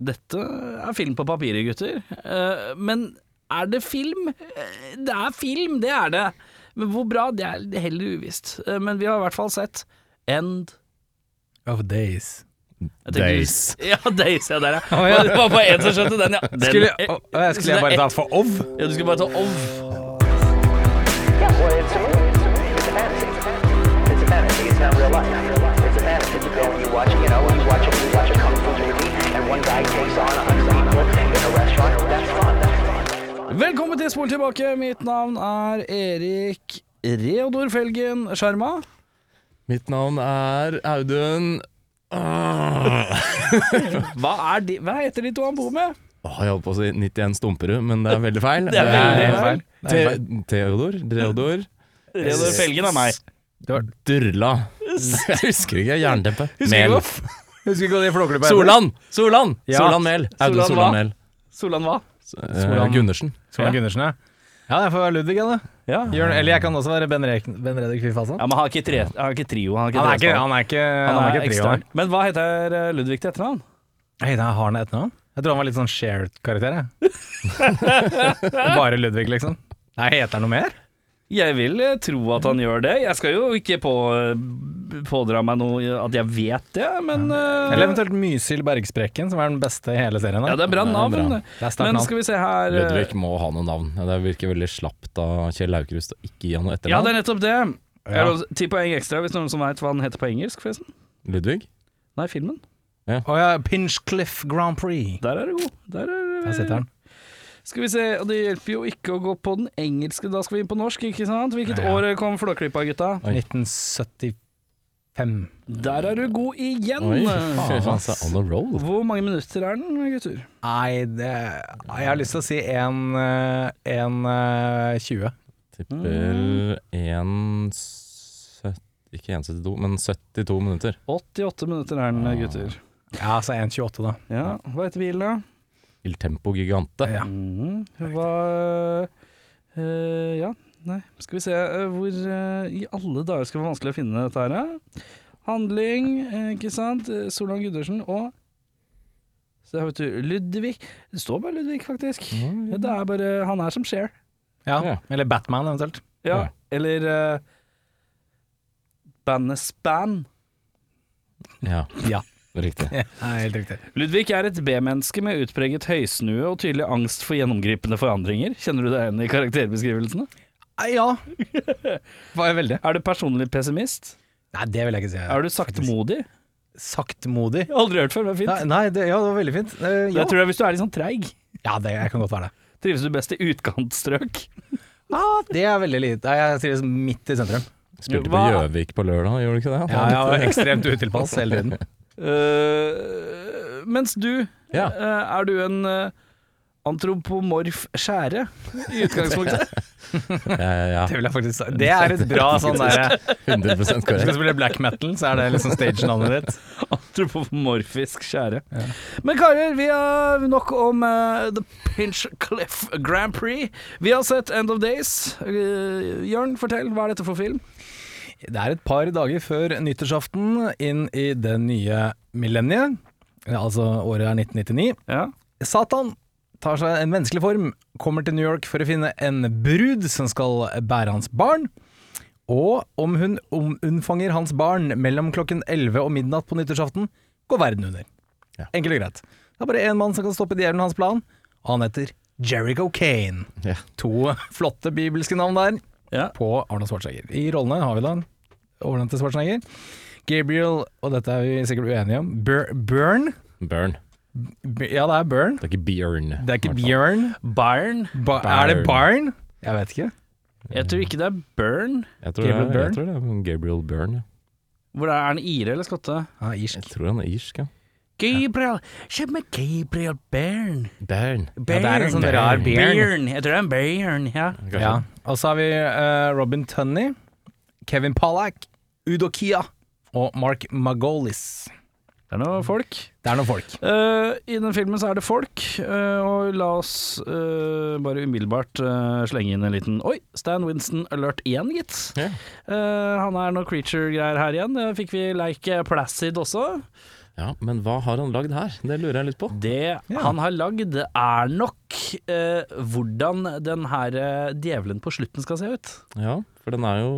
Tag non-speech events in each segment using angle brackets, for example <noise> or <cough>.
Dette er film på papiret, gutter. Eh, men er det film? Eh, Det er film, det er det. Men hvor bra, det er er heller uvisst. Eh, Men vi har i hvert fall sett End Of days. Tenker- Days. Ja, Days. Ja, der, ja. Ja. Det var bare én som skjønte den, ja. Den, Skulle, eh, å, jeg skulle jeg bare ta for ov? Ja, du skulle bare ta Ov. It's a movie. It's a fantasy. It's a fantasy. It's not real life. It's a fantasy. You go and Velkommen til Spol tilbake. Mitt navn er Erik Reodor Felgen Sjarma. Mitt navn er Audun Åh, <laughs> Hva, er de, hva heter de to han bor med? Jeg holdt på å si 91 Stumperud, men det er veldig feil. Det er veldig feil. Te Theodor? Theodor? Reodor Felgen er meg. Durla. Jeg husker ikke. Jernteppe. Husker Mel. du hva? Husker ikke hva de flåklypa heter? Solan! Solan! Ja. Solan Mel. Audun Solan hva? Solan Mel. Solan hva? Eh, Solan. Gundersen. Solan Gundersen, ja. Ja, jeg får være Ludvig, jeg, da. Ja. Jørn, eller jeg kan også være Ben, Rek ben Reddik. Ja, men han har ikke, tre, han har ikke trio. Han, har ikke Han er ikke, han er ikke, Han er ikke trio. ekstern. Men hva heter eh, Ludvig til etternavn? Hei, da har han et etternavn? Jeg tror han var litt sånn shared-karakter, jeg. <laughs> Bare Ludvig, liksom. Nei, heter han noe mer? Jeg vil eh, tro at han gjør det. Jeg skal jo ikke på, pådra meg noe at jeg vet det, men eh, Eller eventuelt Mysil Bergsprekken, som er den beste i hele serien. da. Ja, det er bra navn. Det er Men skal vi se her eh, Ludvig må ha noe navn. Ja, Det virker veldig slapt av Kjell Aukrust å ikke gi han noe Ja, det er nettopp det. Ja. Er det Ti poeng ekstra hvis noen som veit hva han heter på engelsk, forresten. Ludvig? Nei, filmen. Å ja, Pinchcliff Grand Prix. Der er du god. Der, er, Der sitter han. Skal vi se, og det hjelper jo ikke å gå på den engelske, da skal vi inn på norsk, ikke sant? Hvilket Ja. år kom Flåklypa, gutta? 1975. Der er du god igjen! Oi, faen, så on a roll. Hvor mange minutter er den, gutter? Nei, det Jeg har lyst til å si en, eh, en eh, 20. Tipper 1,70 Ikke 1,72, men 72 minutter. 88 minutter er den, gutter. Ja, så 1,28, da. Ja, hva heter bilen, da? Il Tempo Gigante. Ja. Mm, Hva uh, Ja, nei, skal vi se uh, Hvor uh, i alle dager skal det være vanskelig å finne dette her? Handling, ikke sant? Solan Gundersen og Så vet du Ludvig. Det står bare Ludvig, faktisk. Ja, det er bare Han er som skjer. Ja. Ja. Eller Batman, eventuelt. Ja. Ja. Eller uh, bandet Span. Ja, Ja. Riktig. <laughs> Ja, helt riktig. Ludvig er et B-menneske med utpreget høysnue og tydelig angst for gjennomgripende forandringer. Kjenner du deg igjen i karakterbeskrivelsene? Ja. <laughs> Var jeg veldig. Er du personlig pessimist? Nei, det vil jeg ikke si. Er du saktmodig? Saktmodig? Aldri hørt før, men fint. Nei, nei det, ja, det var veldig fint. Uh, ja. Jeg tror det er hvis du er litt sånn treig. ja, det jeg kan godt være det. Trives du best i utkantstrøk? Ja, <laughs> det er veldig lite. Jeg trives midt i sentrum. Spilte på Gjøvik på lørdag, gjorde du ikke det? Ja, jeg var ekstremt utilpass hele tiden. Eh, mens du, Ja. uh, er du en eh, antropomorf skjære i utgangspunktet? <laughs> Ja, ja, ja. Det vil jeg faktisk si. Det er et bra <laughs> sånn derre 100 Hvis du spiller spille black metal, så er det liksom stage-navnet ditt. <laughs> Antropomorfisk skjære. Men karer, vi har nok om uh, The Pinchcliff Grand Prix. Vi har sett End of Days. Uh, Jørn, fortell, hva er dette for film? Det er et par dager før nyttårsaften inn i det nye millenniet. Altså året er 1999. Ja. Satan tar seg en menneskelig form, kommer til New York for å finne en brud som skal bære hans barn. Og om hun om unnfanger hans barn mellom klokken 11 og midnatt på nyttårsaften, går verden under. Ja. Enkelt og greit. Det er bare én mann som kan stoppe djevelen hans plan, og han heter Jericho Kane. Ja. To flotte bibelske navn der Ja. på Arna Schwarzenegger. I rollene har vi da overnevnte Schwarzenegger. Gabriel, og dette er vi sikkert uenige om, Bur Burn. Burn. B ja, det er Burn. Det er ikke Bjørn. Det er ikke. Bjørn. Barn. Ba er det Barn? Jeg vet ikke. Jeg tror ikke det er Burn. Jeg tror, det Gabriel er, jeg tror det er Gabriel Burn. Hvor er, er han ire eller skotte? Ja, irsk. Jeg tror han er irsk, ja. Gabriel Kjøp med Gabriel Bern. Bern. Ja, det er en sånn rar Bern. Jeg tror det er en Bern, ja. Ja. Og så har vi uh, Robin Tunney, Kevin Pollack, Udo Kia og Mark Magolis. Det er noen folk. Det er noen folk. Uh, I den filmen så er det folk, uh, og la oss uh, bare umiddelbart slenge inn en liten Oi, Stan Winston alert igjen, gitt. Yeah. Eh, han er noe creature-greier her igjen. Fikk vi Like Placid også. Ja, men hva har han lagd her? Det lurer jeg litt på. Det han har lagd, er nok eh, hvordan den her eh, djevelen på slutten skal se ut. Ja, for den er jo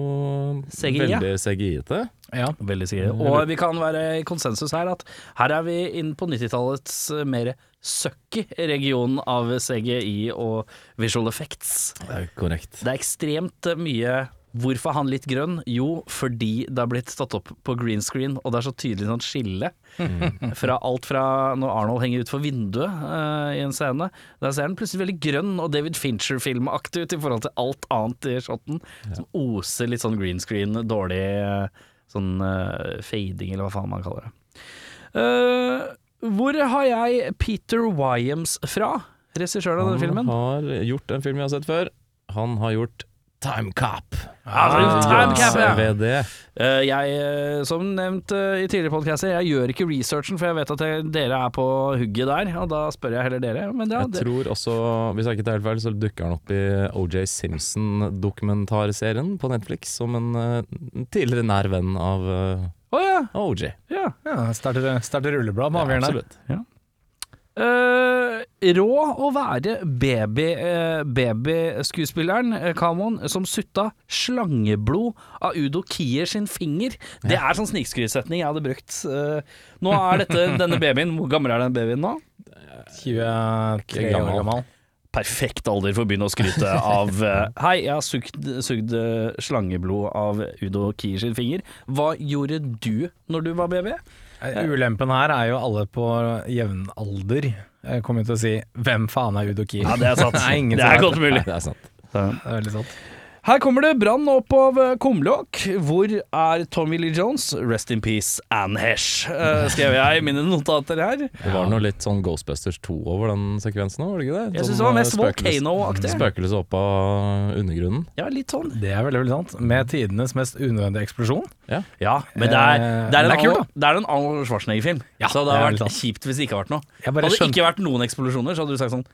CGI, veldig CGI-ete. Ja. Veldig CGI. Og vi kan være i konsensus her at her er vi inn på 90-tallets eh, mer sucky region av CGI og visual effects. Det er korrekt. Det er ekstremt eh, mye Hvorfor er han litt grønn? Jo, fordi det har blitt tatt opp på green screen, og det er så tydelig sånn skille. fra alt fra når Arnold henger utfor vinduet uh, i en scene. Der ser han plutselig veldig grønn og David Fincher-filmaktig ut i forhold til alt annet i shoten. Som oser litt sånn green screen, dårlig eh, sånn uh, fading, eller hva faen man kaller det. Uh, hvor har jeg Peter Wyams fra? Regissøren av denne filmen? Han har gjort en film jeg har sett før. Han har gjort Time Cop. Ah, Time Cop, ja. Eh, jeg, eh, som nevnt eh, i tidligere podkaster, jeg gjør ikke researchen, for jeg vet at jeg, dere er på hugget der, og da spør jeg heller dere. Men ja, Jeg det, tror også, hvis jeg ikke tar helt feil, så dukker han opp i OJ Simpson-dokumentarserien på Netflix som en eh, tidligere nær venn av uh, oh, ja, OJ. ja. Ja, starter, starter rulleblad med avgjørende. absolutt. Eh, rå å være baby, uh, babyskuespilleren eh, Kamon som sutta slangeblod av Udo Kier sin finger. Det er sånn snikskrytsetning jeg hadde brukt. Uh, nå er dette <laughs> denne babyen Hvor gammel er den babyen nå? 23 år gammel. perfekt alder for å begynne å skryte av eh, <laughs> Hei, jeg har sugd, sugd eh, slangeblod av Udo Kier sin finger. Hva gjorde du når du var baby? Eh, Ulempen her er jo alle på jevn alder eh, kommer til å si 'hvem faen er Udo Kier'? Ja, det er sant. <laughs> Det er det er godt mulig. Det er sant. Det er veldig sant. Her kommer det brann opp av eh, kumlokk. Hvor er Tommy Lee Jones? Rest in peace, Anne Hesh, uh, skrev jeg i mine notater her. Det var noe litt sånn Ghostbusters 2 over den sekvensen òg, var det ikke det? Jeg syns det var mest eh, Volcano-aktig. Spøkelse opp av undergrunnen. Ja, litt sånn. Det er veldig veldig sant. Med tidenes mest unødvendige eksplosjon. Ja, men det er, det er, Eh, en, det er er en Arnold Schwarzenegger-film. Ja, så det hadde vært kjipt hvis det ikke hadde vært noe. Hadde det ikke vært noen eksplosjoner, så hadde du sagt sånn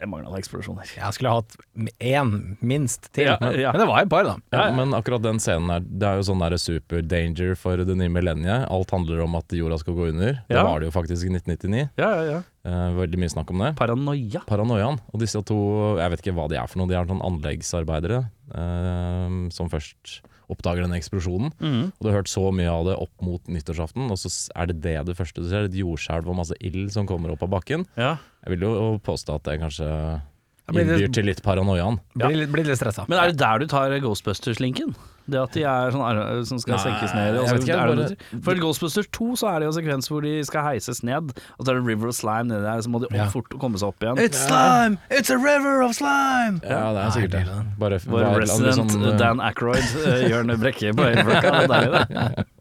Det mangla eksplosjoner. Jeg skulle hatt én, minst, til. Ja, men, ja. men det var et par, da. Ja, Men akkurat den scenen her, det er jo sånn der super danger for det nye millenniet. Alt handler om at jorda skal gå under. Det Ja. var det jo faktisk i 1999. Ja, ja, ja. Eh, veldig mye snakk om det. Paranoia. Paranoiaen. Og disse to, jeg vet ikke hva de er for noe, de er sånn anleggsarbeidere eh, som først oppdager denne eksplosjonen. Mm. Og du har hørt så mye av det opp mot nyttårsaften, og så er det det det første du ser, et jordskjelv og masse ild som kommer opp av bakken. Ja. Jeg vil jo påstå at det kanskje innbyr til litt paranoiaen. Blir, blir litt stressa. Men er det der du tar Ghostbusters-linken? Det at de er sånn som skal Nei, senkes ned? jeg vet ikke, er det bare- For Ghostbusters 2 så er det jo en sekvens hvor de skal heises ned, og så er det River of Slime nedi der, så må de opp Ja. fort komme seg opp igjen. It's slime! It's a river of slime! Ja, det er sikkert det. Bare Vår bare- resident sånn, eh, Dan Ackroyd, uh, Jørn Brekke på er deilig, det. <laughs>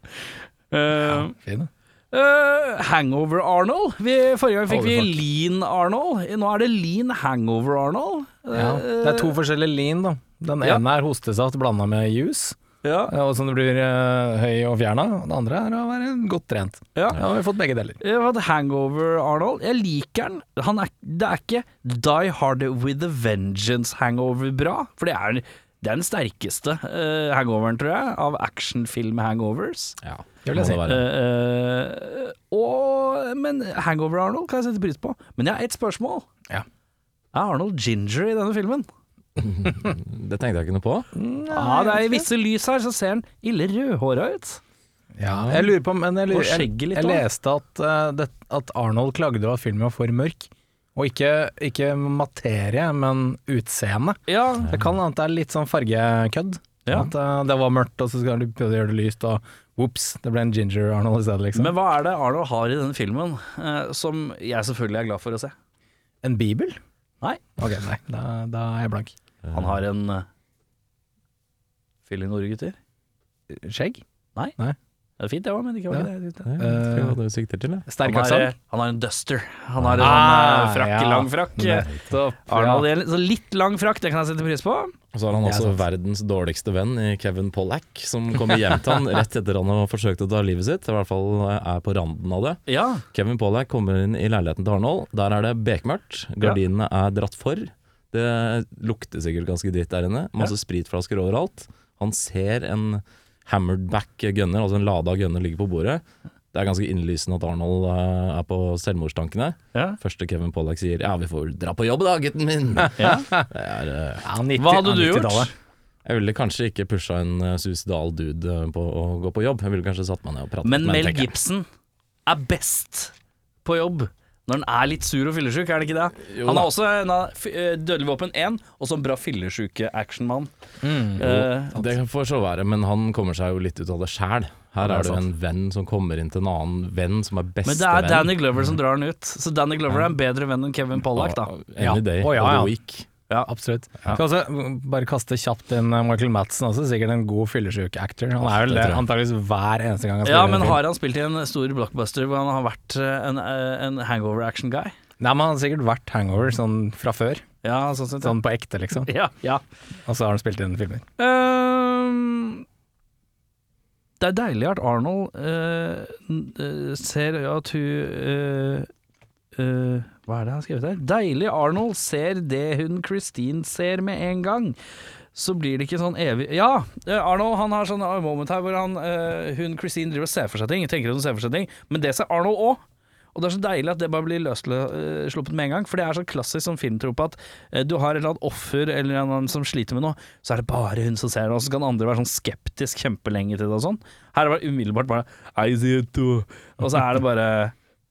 Uh, Fin. Uh, hangover Arnold. Vi, forrige gang fikk vi Lean Arnold. Nå er det Lean Hangover Arnold. Ja, det er to forskjellige lean, da. Den Ja. ene er hostesaft blanda med juice, Ja, og som du blir uh, høy og fjerna. Den andre er å være godt trent. ja. Ja, vi har fått begge deler. Jeg har fått Hangover Arnold. Jeg liker den. Han er, det er ikke Die Hard with a Vengeance hangover bra, for det er, det er den sterkeste uh, hangoveren, tror jeg, av actionfilm-hangovers. Ja, Det vil jeg si. det. Eh, og, men Hangover Arnold kan jeg sette pris på. Men jeg har ett spørsmål. Ja. Er Arnold ginger i denne filmen? <laughs> Det tenkte jeg ikke noe på. Ja, det er i visse lys her, så ser han ille rødhåra ut. Ja, jeg lurer på Men jeg, lurer, jeg, jeg, jeg leste at, uh, det, at Arnold klagde over at filmen var for mørk. Og ikke, ikke materie, men utseende. Ja, Det kan hende det er litt sånn fargekødd. Ja. At uh, det var mørkt, og så skal prøve å gjøre det lyst, og ops, det ble en ginger Arnold i stedet, liksom. Men hva er det Arnold har i denne filmen uh, som jeg selvfølgelig er glad for å se? en bibel? Nei. Ok, nei, da, da er jeg blank. Han har en uh, Fill inn ordet, gutter. Skjegg? Nei. Nei. Det er fint, det òg, men ikke var det. det. Jeg det ikke det du sikter til, det. Sterk Han, har, aksent. han har en duster. Han har en Ah, sånn, eh, frakk, ja. lang frakk. Arnold, ja. så litt lang frakk, det kan jeg sette pris på. Og så har han også sant. verdens dårligste venn i Kevin Pollack, som kommer hjem til han <laughs> rett etter han har forsøkt å ta livet sitt. I hvert fall er på randen av det. Ja, Kevin Pollack kommer inn i leiligheten til Arnold. Der er det bekmørkt. Gardinene er dratt for. Det lukter sikkert ganske dritt der inne. Masse spritflasker overalt. Han ser en hammered back gunner, altså en lada gunner, ligger på bordet. Det er ganske innlysende at Arnold uh, er på selvmordstankene. ja. Første Kevin Pollack sier 'ja, vi får dra på jobb da, gutten min'. ja. <laughs> Er, uh, Ja, 90 Hva hadde du gjort? 90-tallet. jeg ville kanskje ikke pusha en uh, suicidal dude eh, på å gå på jobb. Jeg ville kanskje satt meg ned og pratet Men med Mel Men Mel Gibson er best på jobb når han er litt sur og fyllesyk, er det ikke det? Jo han er har også en av eh, Dødelig våpen 1, og så en bra fyllesyke-actionmann. Eh, Det får så være, men han kommer seg jo litt ut av det sjæl. Her er det jo en venn som kommer inn til en annen venn som er men det er. Danny Glover som drar han ut. Så Danny Glover er en bedre venn enn Kevin Pollack, da. Ja. Any day ja, of ja. week. Ja, absolutt. Skal også bare kaste kjapt inn eh, Michael Madsen, også sikkert en god fyllesyk actor. Han er vel det antakeligvis hver eneste gang han spiller en men har han spilt i en stor blockbuster hvor han har vært eh, en, eh, en hangover-action-guy? Nei, men han har sikkert vært hangover sånn fra før. Ja, sånn sett. ja. Sånn på ekte, liksom. <laughs> Ja, ja. Og så har han spilt inn filmer. Um det er deilig at Arnold uh, eh, ser at hun eh, eh, Hva er det han har skrevet her? Deilig Arnold ser det hun Christine ser med en gang. Så blir det ikke sånn evig Ja, eh, Arnold han har sånn moment her hvor han, uh, hun Christine driver og ser for seg ting. Tenker hun ser for seg ting Men det ser Arnold òg. Og det er så deilig at det bare blir løssluppet med en gang. For det er så klassisk som filmtrope at eh, du har et eller annet offer eller en annen som sliter med noe, så er det bare hun som ser det, og så kan andre være sånn skeptisk kjempelenge til det og sånn. Her er det bare umiddelbart bare I see it too. Og så er det bare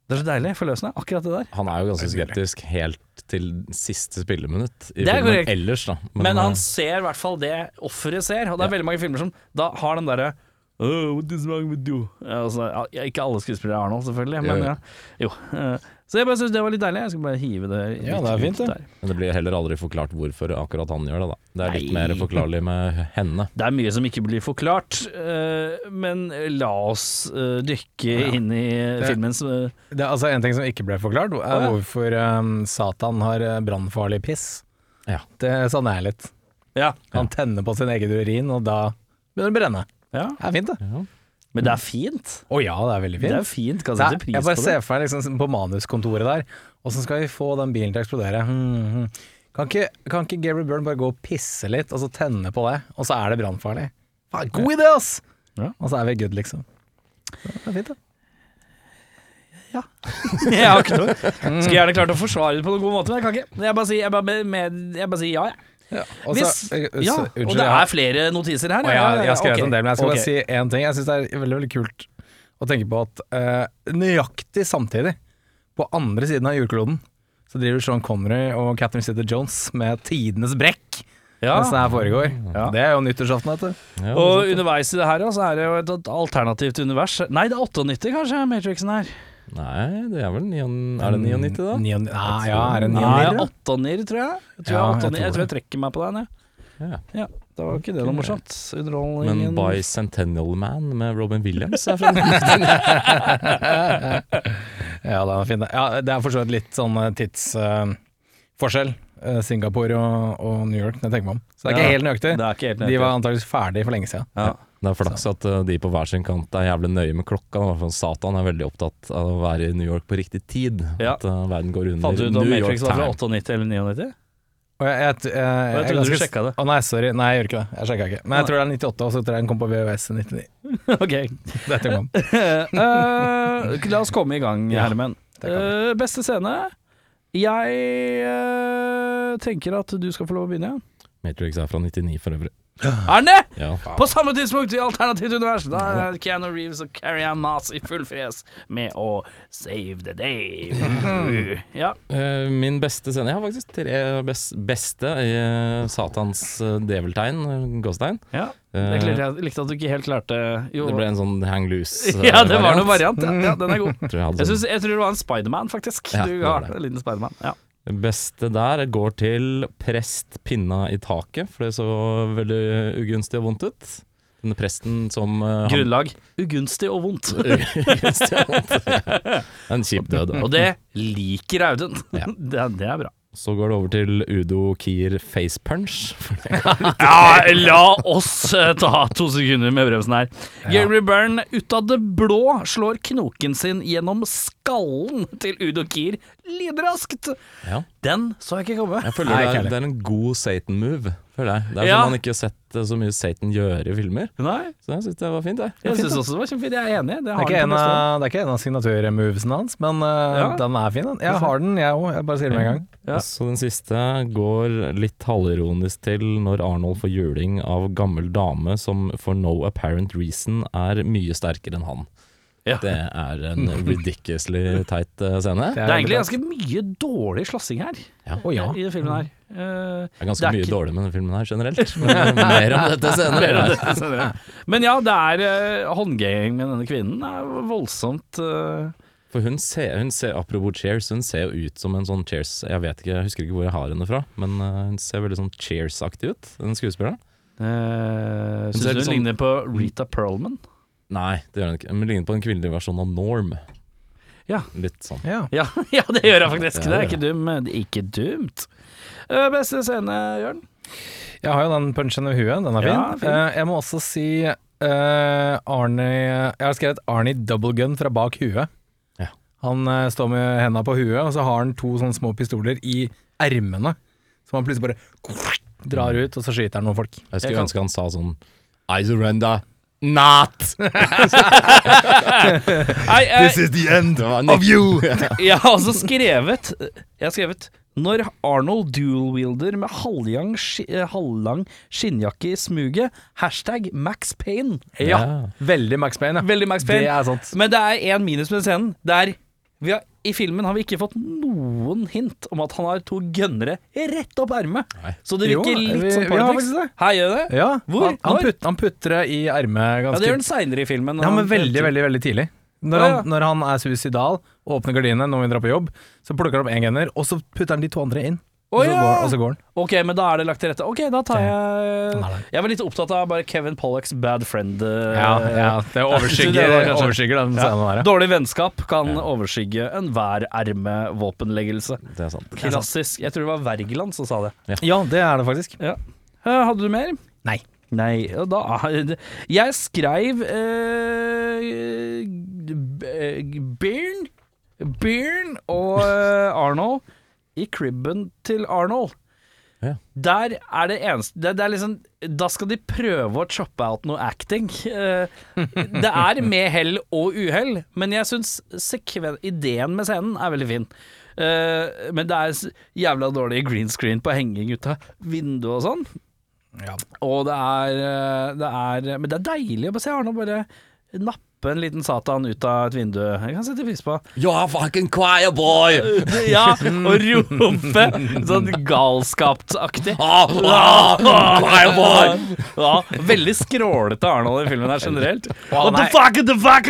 Det er så deilig, forløsende, akkurat det der. Han er jo ganske skeptisk helt til siste spilleminutt i Det er filmen korrekt. ellers, da. Men, han eh, ser i hvert fall det offeret ser, og det er veldig mange filmer som da har den derre Oh, what is wrong with you? Ja, altså, ja, ikke alle skuespillere er Arnold, selvfølgelig, men ja. Jo. eh, Så jeg bare syns det var litt deilig. Jeg skal bare hive det Ja, det er fint, ut det. der. men det blir heller aldri forklart hvorfor akkurat han gjør det, da. Det er litt Nei. mer forklarlig med henne. Det er mye som ikke blir forklart, eh, men la oss dykke dykke inn i filmens eh, Det er altså En ting som ikke ble forklart, er hvorfor um, Satan har eh, brannfarlig piss. Ja. Det savner jeg litt. Ja. Han tenner på sin egen urin, og da begynner det å brenne. Ja. Det er fint, det. Ja. Men det er fint. Å ja, det er veldig Det fint. er fint, kan Det sette pris jeg bare på ser for meg liksom, på manuskontoret der, åssen skal vi få den bilen til å eksplodere? Hmm, hmm. Kan, ikke, kan ikke Gabriel Byrne bare gå og pisse litt, og så tenne på det, og så er det brannfarlig? God idé, ass! Ja. Og så er vi good, liksom. Så Det er fint, det. <laughs> jeg har ikke noe. Skulle gjerne klart å forsvare det på noen god måte, men jeg kan ikke. Jeg bare sier, jeg bare, med, jeg bare sier ja, også, Og Hvis, eh, ja, unnskyld, og det er flere notiser her. Ja, jeg har skrevet okay. en del, men jeg skal okay. bare si én ting. Jeg syns det er veldig veldig kult å tenke på at uh, nøyaktig samtidig, på andre siden av jordkloden, så driver Sean Connery og Catherine Sitter Jones med tidenes brekk Ja. mens det her foregår. Ja. Det er jo nyttårsaften, vet du. Ja, Og er underveis i det her, så er det jo et, et alternativt univers. Nei, det er 98 kanskje, Matrixen her. Det. Nei, det er vel 99, er det 99 da? Nion, nei, ja, er det 99? da? 8-9, tror jeg. Jeg tror, Ja, jeg, jeg 8-9. tror jeg tror jeg trekker meg på den, jeg. Ja. Ja, da var ikke det noe morsomt. Men Bicentennial Man med Robin Williams er fra <laughs> Ja, den er fin. det. Ja, det er for så vidt litt sånn eh, tidsforskjell. eh, Singapore og, og New York, når jeg tenker meg om. Så det er ikke Ja, helt nøyaktig. Det er ikke helt De var antakeligvis ferdig for lenge siden. ja. Det er flaks at uh, de på hver sin kant er jævlig nøye med klokka. da, For Satan er veldig opptatt av å være i New York på riktig tid. Ja. At uh, verden går under Fant du ut om New York Matrix var fra 98 eller 99? Og jeg, jeg, jeg, jeg, jeg trodde du sjekka det. Å nei, sorry. Nei, jeg gjør ikke det. Jeg sjekka ikke. Men jeg tror det er 98, og så tror jeg den kom på VØS i 99. <laughs> ok. Dette kom. uh, <laughs> la oss komme i gang, kan Eh, beste scene? Jeg eh, tenker at du skal få lov å begynne. Ja. Matrix er fra 99 for øvrig. Er den det?! Ja. På samme tidspunkt i Alternativt univers! Da er Keanu Reeves og Carrie Ann Moss i full fres med å save the day. <laughs> ja. Eh, min beste scene Jeg har faktisk tre bes- beste i eh, Satans djeveltegn, develtegn, uh, gåstegn. ja. Det likte, jeg likte at du ikke helt klarte jo. det ble en sånn hang loose variant <laughs> Ja, det var noen variant. Ja, ja, den er god. <laughs> Tror jeg, Jeg, sånn. synes, jeg tror det var en Spiderman, faktisk. Ja, du har en liten Spiderman. Ja. Beste der går til prest pinna i taket, for det så veldig ugunstig og vondt ut. Denne presten som uh, Grunnlag ugunstig og vondt. <laughs> Ugunstig og vondt. <laughs> En kjip død. Og det liker Audun. Ja. <laughs> Det, det er bra. Så går det over til Udo Kier face punch. Ja, la oss eh, ta to sekunder med bremsen her. Gary Byrne ut av det blå slår knoken sin gjennom skallen til Udo Kier lydraskt. Ja. Den så jeg ikke komme. Jeg føler Nei, det, er, det er en god Satan-move. føler jeg Det er Ja. som man ikke har sett eh, så mye Satan gjøre i filmer. Nei, Så jeg syns det var fint, jeg. jeg syns også det var kjempefint. Jeg er enig. Det Det er, ikke en av, det er ikke en av signaturmovesene hans, men uh, Ja. den er fin. Den. Jeg har den, jeg òg. Jeg bare sier det med en gang. Ja. Så den siste går litt halvironisk til når Arnold får juling av gammel dame som for no apparent reason er mye sterkere enn han. Ja. Det er en ridiculously teit eh, scene. Det er egentlig ganske mye dårlig slåssing her Ja. Oh, ja. i den filmen her. Eh, Det er ganske det er mye ikke- dårlig med den filmen her generelt. <laughs> Men mer om dette senere. Men ja, det er uh, håndganging med denne kvinnen er voldsomt uh... For hun ser, hun ser, apropos Cheers, hun ser jo ut som en sånn Cheers Jeg vet ikke, jeg husker ikke hvor jeg har henne fra, men eh, hun ser veldig sånn Cheers-aktig ut, den skuespilleren. uh, Syns du hun sånn- ligner på Rita Perlman? Nei, det gjør den ikke. Men ligner på en kvinnelig versjon av Norm. Ja. Litt sånn. Ja. Ja, <laughs> ja, det gjør jeg faktisk. Ja, Det er ikke dum. Det er ikke dumt. Uh, beste scene, Jørn? Jeg har jo den punchen i huet, den er fin. Ja, fin. Uh, jeg må også si uh, Arnie Jeg har skrevet Arnie double gun fra bak huet. Ja. Han eh, står med henda på huet, og så har han to sånne små pistoler i ermene. Som han plutselig bare drar ut, og så skyter han noen folk. Jeg skulle ønske han sa sånn I surrender not! <laughs> Nei, eh, is the end of you! <laughs> jeg har altså skrevet Jeg har skrevet når Arnold dual-wielder med halvlang, eh, halvlang skinnjakke i smuget, hashtag Max Payne. Ja. Veldig Max Payne, ja. Veldig Max Payne. Det er sant. Men det er én minus med scenen. Det er vi har, I filmen har vi ikke fått noen hint om at han har to gønnere rett opp ermet. Så det Jo, virker litt vi- som vi politics. Her gjør det? Ja, Hvor? Han, han, putt, han putter det i ermet Ja, ganske det gjør han seinere i filmen. Ja, men veldig, veldig veldig tidlig. Når, Ja, ja. han, når han er suicidal og åpner gardinene når vi drar på jobb, så plukker han opp én gunner, og så putter han de to andre inn. Så ja! og så går han. Ok, men da er det lagt til rette. Ok, da tar jeg Den. Jeg var litt opptatt av bare Kevin Pollocks bad friend. Ja, Det <laughs> det overskygger, overskygger den scenen der. Dårlig vennskap kan overskygge enhver ermevåpenleggelse. Det er sant. Klassisk. Jeg tror det var Wergeland som sa det. Ja, det er det faktisk. Ja. Eh, Hadde du mer? Nei. Nei, da Jeg skreiv eh, b- Byrne Byrne og eh, Arnold i cribben til Arnold. Ja. Der er det eneste det, det er liksom, Da skal de prøve å choppe out noe acting. Eh, det er med hell og uhell, men jeg syns ideen med scenen er veldig fin. Eh, men det er jævla dårlig green screen på henging ut av vinduet og sånn. Og det er, eh, det er Men det er deilig å se Arnold bare nappe en liten Satan ut av et vindu. Jeg kan sette pris på. You're a fucking choir boy! <laughs> Ja, og rope sånn galskapsaktig. Ah, ah, choir boy! <laughs> Ja, veldig skrålete Arnold i filmen her generelt. What the fuck, the fuck.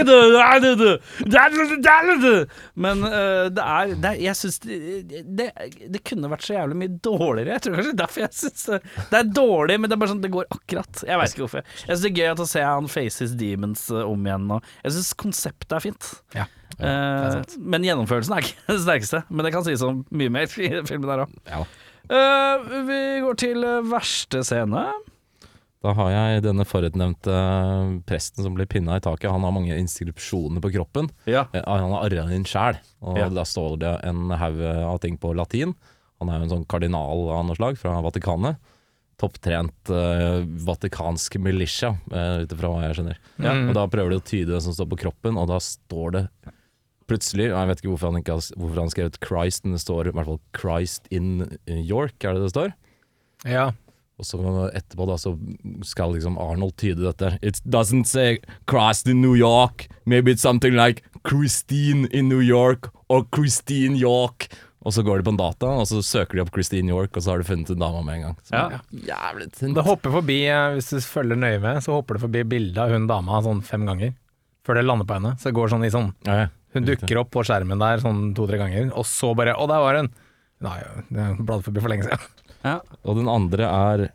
Men uh, det er, det er Jeg syns det, det, det kunne vært så jævlig mye dårligere. Jeg tror kanskje derfor jeg syns det, det er dårlig, men det er bare sånn det går akkurat. Jeg veit ikke hvorfor. Jeg syns det er gøy at å se han faces demons eh, om igjen. Og jeg syns konseptet er fint. Ja, Eh, men gjennomførelsen er ikke <laughs> det sterkeste. Men det kan sies om mye mer i <laughs> filmen der òg. Ja. vi går til eh, verste scene. Da har jeg denne forutnevnte presten som blir pinna i taket. Han har mange inskripsjoner på kroppen. Ja. Eh, Han har arra inn sjæl, og Ja. da står det en haug av ting på latin. Han er jo en sånn kardinal av noe slag fra Vatikanet. Topptrent uh, vatikansk militia, uh, ut ifra hva jeg skjønner. Ja. Og da prøver de å tyde det som står på kroppen, og da står det plutselig og Jeg vet ikke hvorfor han ikke har, hvorfor han har skrevet Christ, men det står i hvert fall Christ in York, er det det står? Ja. Og så etterpå da så skal liksom Arnold tyde dette. It doesn't say Christ in New York. Maybe it's something like Christine in New York or Christine York. Og så går de på en data, og så søker de opp Christine York, og så har de funnet en dame med en gang. Så, Ja. Jævlig tynt. Det hopper forbi, eh, hvis du følger nøye med, så hopper det forbi bildet av hun dama sånn fem ganger. Før det lander på henne. Så det går sånn i sånn Ja, ja. Hun dukker opp på skjermen der sånn to-tre ganger, og så bare Å, der var hun! Nei, det er bladet forbi for lenge siden. Ja. Og den andre er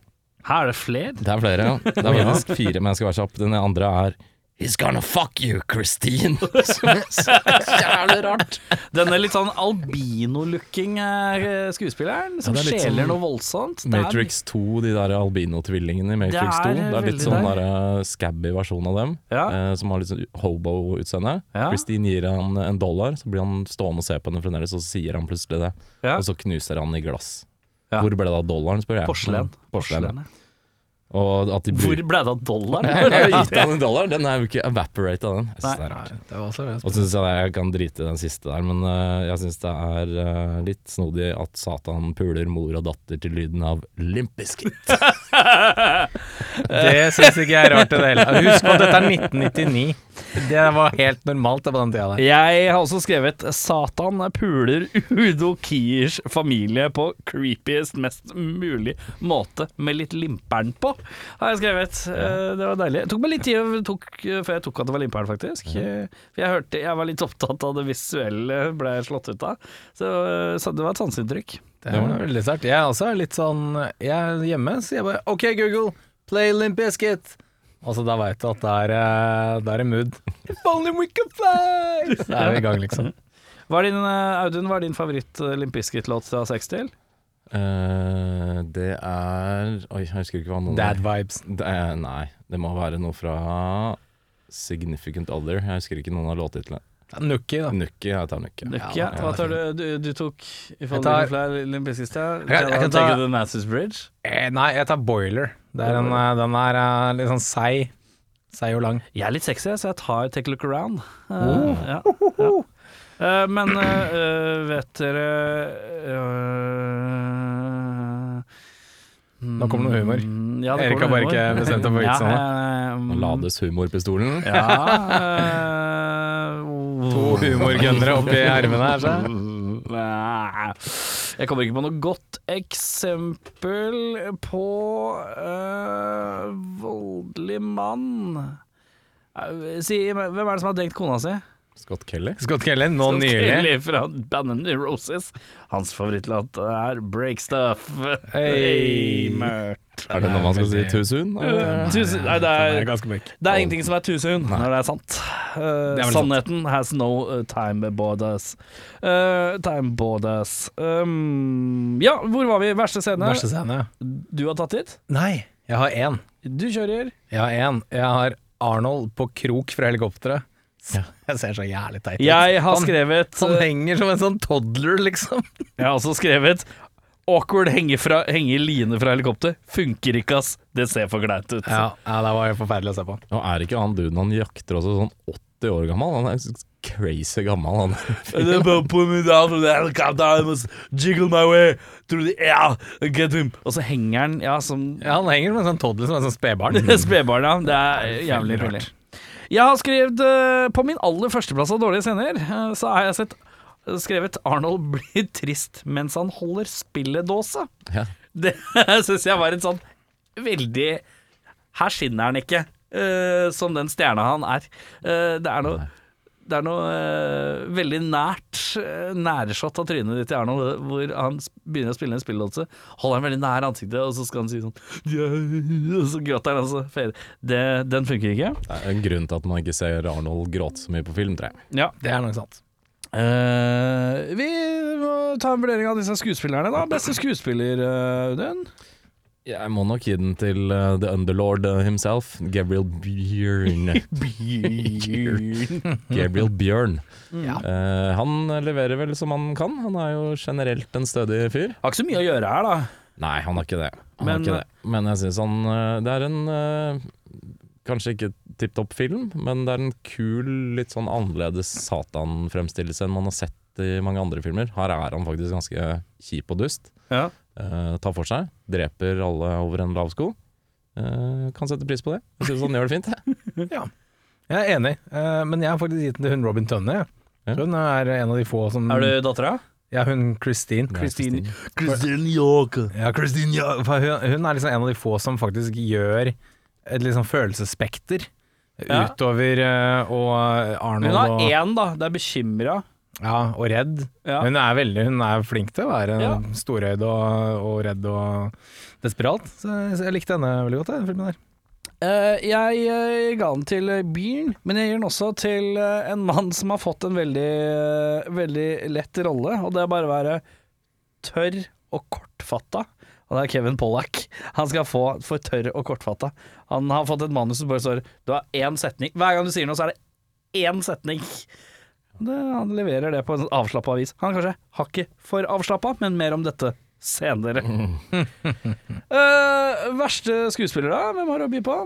Her er det flere. Det er flere, ja. Det er faktisk fire, men jeg skal være kjapp. Den andre er He's gonna fuck you, Christine. Er <laughs> jævlig rart. Denne litt sånn albino-looking eh, skuespilleren som Ja, er skjeler sånn noe voldsomt. Matrix 2, de der albino-tvillingene i Matrix Det er 2. Det er litt sånn der. der, uh, scabby versjon av dem, Ja. eh, som har litt sånn hobo-utseende. Ja. Christine gir han en dollar, så blir han stående og se på henne fremdeles, og så sier han plutselig det. Ja. Og så knuser han i glass. Ja. Hvor ble det av dollaren, spør jeg. Porselen. Porselen. Porselen, ja. Og at de Hvor ble det av dollaren? <laughs> Jeg har gitt han en dollar, den er jo ikke evaporate av den. Jeg synes Nei. det er rart. Og så syns jeg jeg kan drite i den siste der, men uh, jeg syns det er uh, litt snodig at Satan puler mor og datter til lyden av Limpiskit. <laughs> <laughs> Det syns ikke jeg er rart i det hele tatt. Husk på at dette er 1999. Det var helt normalt på den tida der. Jeg har også skrevet 'Satan puler Udo Kiers familie på creepiest, mest mulig måte, med litt limperen på', har jeg skrevet. Eh, Det var deilig. Det tok meg litt tid tok, før jeg tok at det var limperen, faktisk. Eh, For jeg hørte Jeg var litt opptatt av det visuelle, ble jeg slått ut av. Så, så det var et sanseinntrykk. Det var veldig sterkt. Jeg er også litt sånn Jeg er hjemme, så jeg bare OK, Google, play Limp Bizkit. Og så da veit du at det er, eh, det er en mood. If only we could fly! Så er vi i gang, liksom. <laughs> Hva er din, eh, Audun, hva er din favoritt uh, Limp Bizkit-låt fra 60? Uh, det er Oi, jeg husker ikke hva noen Dad vibes. det er, Nei, det må være noe fra Significant Other. Jeg husker ikke noen av låttitlene. Nukki, da. Nukki, jeg tar Nukki. Nukki Ja, hva tar du? Du, du tok i Jeg tar- Limp Bizkit. Jeg kan- jeg kan ta- Take the Masses Bridge. Eh, nei, jeg tar Boiler. Det er en, eh, den er eh, litt sånn seig. Seig og lang. Jeg er litt sexy, så jeg tar Take a Look Around. Eh, Oh. ja, ja. Eh, men vet dere eh, Nå kommer det noe humor. mm, Ja, det Erik har bare ikke bestemt seg for Ja, vitsene. eh, Nå lades humorpistolen. Ja uh, <laughs> To humorgønnere oppi ermene her, så. Jeg kommer ikke på noe godt eksempel på øh, voldelig mann. Eh, Si, hvem er det som har drengt kona si? Scott Kelly. Scott Kelly, nå Scott nylig. Kelly fra bandet Roses. Hans favorittlåt er Break Stuff. Hey. mørkt. Er det noe man skal si too soon? eller? soon. nei, det er, det er ingenting som er too soon når det er sant. Uh, Det er sannheten sannheten has no uh, time borders. Uh, time borders. Um, ja, hvor var vi? Verste scene? Verste scene. Du har tatt hit? Nei, jeg har én. Du kjører. Jeg har én. Jeg har Arnold på krok fra helikopteret. <laughs> Jeg ser så jævlig teit ut. Jeg har Han- skrevet Han eh, henger som en sånn toddler, liksom. <laughs> Jeg har også skrevet Awkward henge, fra, henge i line fra helikopter. Funker ikke, ass. Det ser for kleint ut. Ja, ja, det var jo forferdelig å se på. Og er ikke han duden han jakter også sånn 80 år gammel? Han er crazy gammel, han. They will pull me down from the helicopter. I must jiggle my way through the air and get him. Og så henger han ja, som Ja, Han henger som en sånn toddler, som en sånn spedbarn. <laughs> spedbarn. Ja. Det er jævlig pinlig. Jeg har skrevet eh, På min aller førsteplass av dårlige scener, eh, så har jeg sett skrevet Arnold <laughs> blir trist mens han holder spilledåse. Ja. Det <laughs> syns jeg var en sånn veldig Her skinner han ikke eh, som den stjerna han er. Eh, det er noe det er noe eh, veldig nært uh, nærshot av trynet ditt i Arnold, hvor han begynner å spille en spillelåse. Holder han veldig nær ansiktet, og så skal han si sånn yeah! Og så gråter han, og så fader. Det, Den funker ikke. Det er en grunn til at man ikke ser Arnold gråte så mye på film, tror jeg. Ja. Det er nok sant. Eh, vi må ta en vurdering av disse skuespillerne, da. Beste skuespiller, uh, Audun? Jeg må nok gi den til uh, the underlord uh, himself, Gabriel Bjørn. <laughs> <laughs> Gabriel Bjørn. Ja. Uh, han leverer vel som han kan. Han er jo generelt en stødig fyr. Har ikke så mye å gjøre her, da. Nei, han har ikke det. Han Men- har ikke det. men jeg syns han eh, Det er en eh, Kanskje ikke tipp topp film, men det er en kul, litt sånn annerledes Satan-fremstillelse enn man har sett i mange andre filmer. Her er han faktisk ganske kjip og dust. Ja. Eh, tar for seg. Dreper alle over en lav sko. Uh, kan sette pris på det. Jeg syns han gjør det fint. jeg. <laughs> Ja. Jeg er enig, uh, men jeg har faktisk gitt den til hun Robin Tønne. Ja. Hun er en av de få som Er du dattera? Ja, hun Christine. Christine. Christine York. Ja, Christine York. Hun, hun er liksom en av de få som faktisk gjør et liksom følelsesspekter Ja. utover uh, og Arnold Hun har én, da. Det er bekymra. Ja, og redd. Ja. Hun er veldig Hun er flink til å være Ja. storøyd og, og redd og desperat. Så jeg, jeg likte henne veldig godt, den filmen der. Uh, jeg eh, ga den til eh, men jeg gir den også til uh, en mann som har fått en veldig, eh, veldig lett rolle, og det er bare å være tørr og kortfatta. Og det er Kevin Pollack. Han skal få for tørr og kortfatta. Han har fått et manus som bare står Du har én setning. Hver gang du sier noe, så er det én setning. Det, han leverer det på en avslappa vis. Han er kanskje hakket for avslappa, men mer om dette senere. uh, <laughs> verste skuespiller, da? Hvem har du å by på?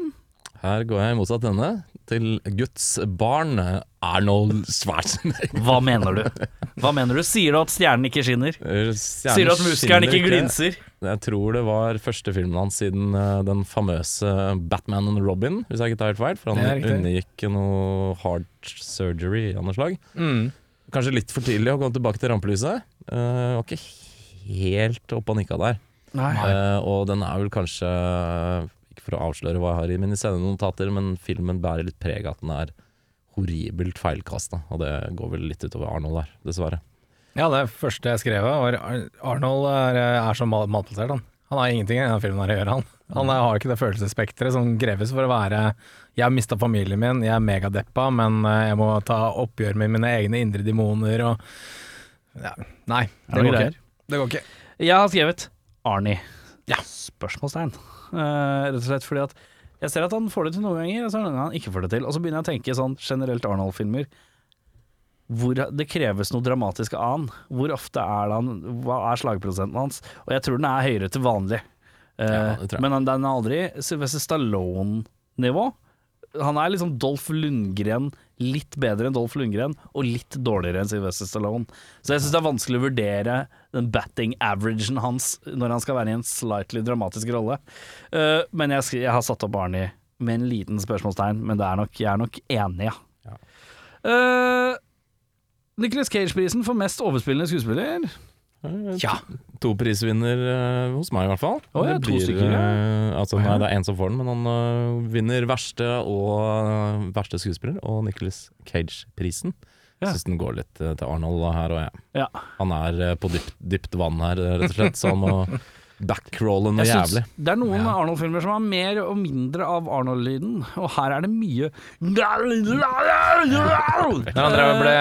Her går jeg i motsatt ende, til Guds barn, Arnold Schwarzenegger. Hva mener du? Hva mener du? Sier du at stjernen ikke skinner? Sier du at muskelen ikke glinser? Jeg tror det var første filmen hans siden eh, den famøse Batman and Robin, hvis jeg ikke tar helt feil. For han unngikk undergikk noe heart surgery av noe slag. Mm. Kanskje litt for tidlig å komme tilbake til rampelyset. Uh, var ikke helt oppe og nikka der. Eh, og den er vel kanskje for å avsløre hva jeg har i mine sendenotater, men filmen bærer litt preg av at den er horribelt feilkasta. Og det går vel litt utover Arnold der, dessverre. Ja, det første jeg skrev, var Arnold er, er så mal- malplassert, han. Han har ingenting i denne filmen her å gjøre, han. Han har ikke det følelsesspekteret som kreves for å være Jeg har mista familien min, jeg er megadeppa, men eh, jeg må ta oppgjør med mine egne indre demoner og ja, Nei, det det går ikke. Det går ikke. Jeg har skrevet Arnie. Ja. Spørsmålstegn. Eh, rett og slett fordi at jeg ser at han får det til noen ganger, og så noen ganger han ikke får det til. Og så begynner jeg å tenke sånn generelt Arnold-filmer. Hvor det kreves noe dramatisk av han. Hvor ofte er det han Hva er slagprosenten hans? Og jeg tror den er høyere til vanlig. Eh, Ja, men den er aldri Sylvester Stallone-nivå. Han er liksom Dolph Lundgren, litt bedre enn Dolph Lundgren, og litt dårligere enn Sylvester Stallone. Så jeg syns det er vanskelig å vurdere den batting averagen hans når han skal være i en slightly dramatisk rolle. Uh, men jeg, jeg har satt opp Arnie med en liten spørsmålstegn, men det er nok, jeg er nok enig, ja. Ja. Eh, Nicolas Cage-prisen for mest overspillende skuespiller. Ja. To prisvinner eh, hos meg, i hvert fall. Oh, ja, Det to stykker, ja. eh, altså, nei, det er én som får den, men han uh, vinner verste og verste skuespiller, og Nicholas Cage-prisen. Ja. Syns den går litt til Arnold her og jeg. Ja. Han er på dypt, dypt vann her, rett og slett, så han må <laughs> backrolle noe jævlig. Det er noen Arnold-filmer som har mer og mindre av Arnold-lyden, og her er det mye Når han drev og ble,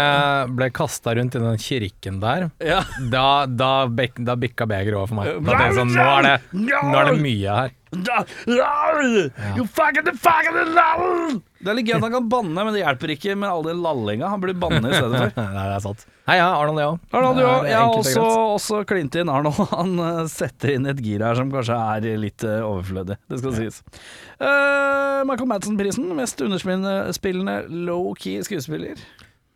ble kasta rundt i den kirken der, Ja. da, da, bek, da bikka begeret over for meg. Da tenkte jeg sånn, nå er, det, nå er det mye her. You fucking fucking lall! Det er litt gøy at han kan banne, men det hjelper ikke med all den lallinga. Han burde banne i stedet for. <laughs> Nei, det er sant. Hei, ja, Arnold, Leo. Arnold, Leo, jeg har også, også klint inn Arnold. <laughs> Han eh, setter inn et gir her som kanskje er litt eh, overflødig, det skal sies. Uh, Michael Madsen-prisen, mest underspillende low-key skuespiller.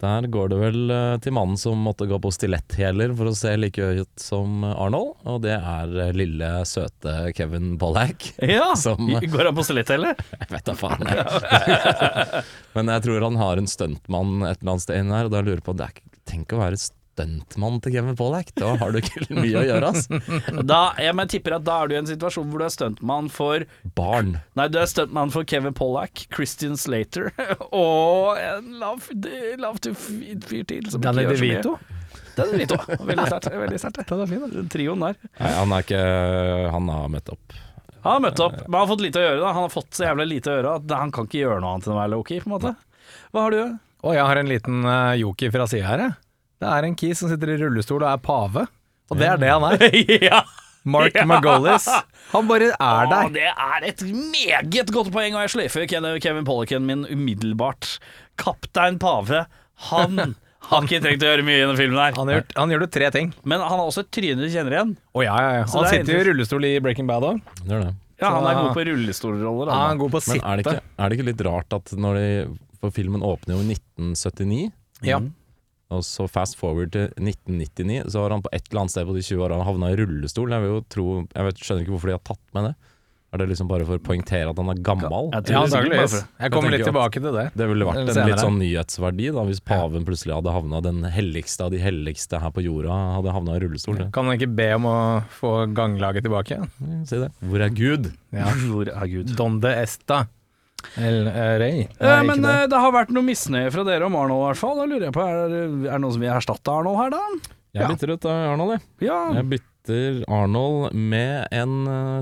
Der går det vel eh, til mannen som måtte gå på stiletthæler for å se like høy ut som Arnold, og det er eh, lille, søte Kevin Pollack. <laughs> Ja, <laughs> Som- Går han på stilett, eller? <laughs> Jeg vet da faen, jeg. Men jeg tror han har en stuntmann et eller annet sted inne her, og da lurer jeg på det er Tenk å være stuntmann til Kevin Pollack, da har du ikke <laughs> mye å gjøre, ass. Da, jeg men tipper at da er du i en situasjon hvor du er stuntmann for Barn. Nei, du er stuntmann for Kevin Pollack, Christian Slater <laughs> og en lav, lav til fyr til. Som Danny ikke gjør så mye. DeVito. Danny DeVito. Veldig sterkt. Veldig sterkt. <laughs> Den er fin. Den Trioen der. Nei, han er ikke Han har møtt opp. Han har møtt opp, men han har fått lite å gjøre. da Han har fått så jævlig lite å gjøre at han kan ikke gjøre noe annet enn å være low-key, på en måte. Hva har du? Å, jeg har en liten uh, joker fra sida her, jeg. Det er en kis som sitter i rullestol og er pave. Og det er det han er. <laughs> ja! Mark Ja. Margolis. Han bare er der. der. det er et meget godt poeng, og jeg sløyfer Kevin Pollacken min umiddelbart. Kaptein Pave, han <laughs> har ikke trengt å gjøre mye i denne filmen her. Han gjør, han gjør det tre ting. Men han har også et tryne du kjenner igjen. Oh, ja, ja, ja. Han er sitter jo i rullestol i Breaking Bad òg. Ja, han er god på rullestolroller. Han Han. er god på å Men er det, ikke, er det ikke litt rart at når de For filmen åpner jo i 1979, Ja. Og så fast forward til 1999, så har han på et eller annet sted på de 20 åra havna i rullestol. Jeg vil jo tro Jeg vet, skjønner ikke hvorfor de har tatt med det. Er det liksom bare for å poengtere at han er gammel? Jeg tror Ja, det er sikkert bare antakeligvis. Jeg kommer Jeg litt tilbake til det. Det ville vært en litt sånn nyhetsverdi da hvis paven plutselig hadde havna den helligste av de helligste her på jorda, hadde havna i rullestol. Det. Kan han ikke be om å få ganglaget tilbake? Si det. Hvor er Gud? Ja. <laughs> Hvor er Gud? Donde esta. El eh, Rey. Eh, men det. eh, det har vært noe misnøye fra dere om Arnold, i hvert fall. Da lurer jeg på, Er det, er det noen som vil erstatte Arnold her, da? Jeg bytter ut Arnold, jeg. Ja. Jeg bytter Arnold med en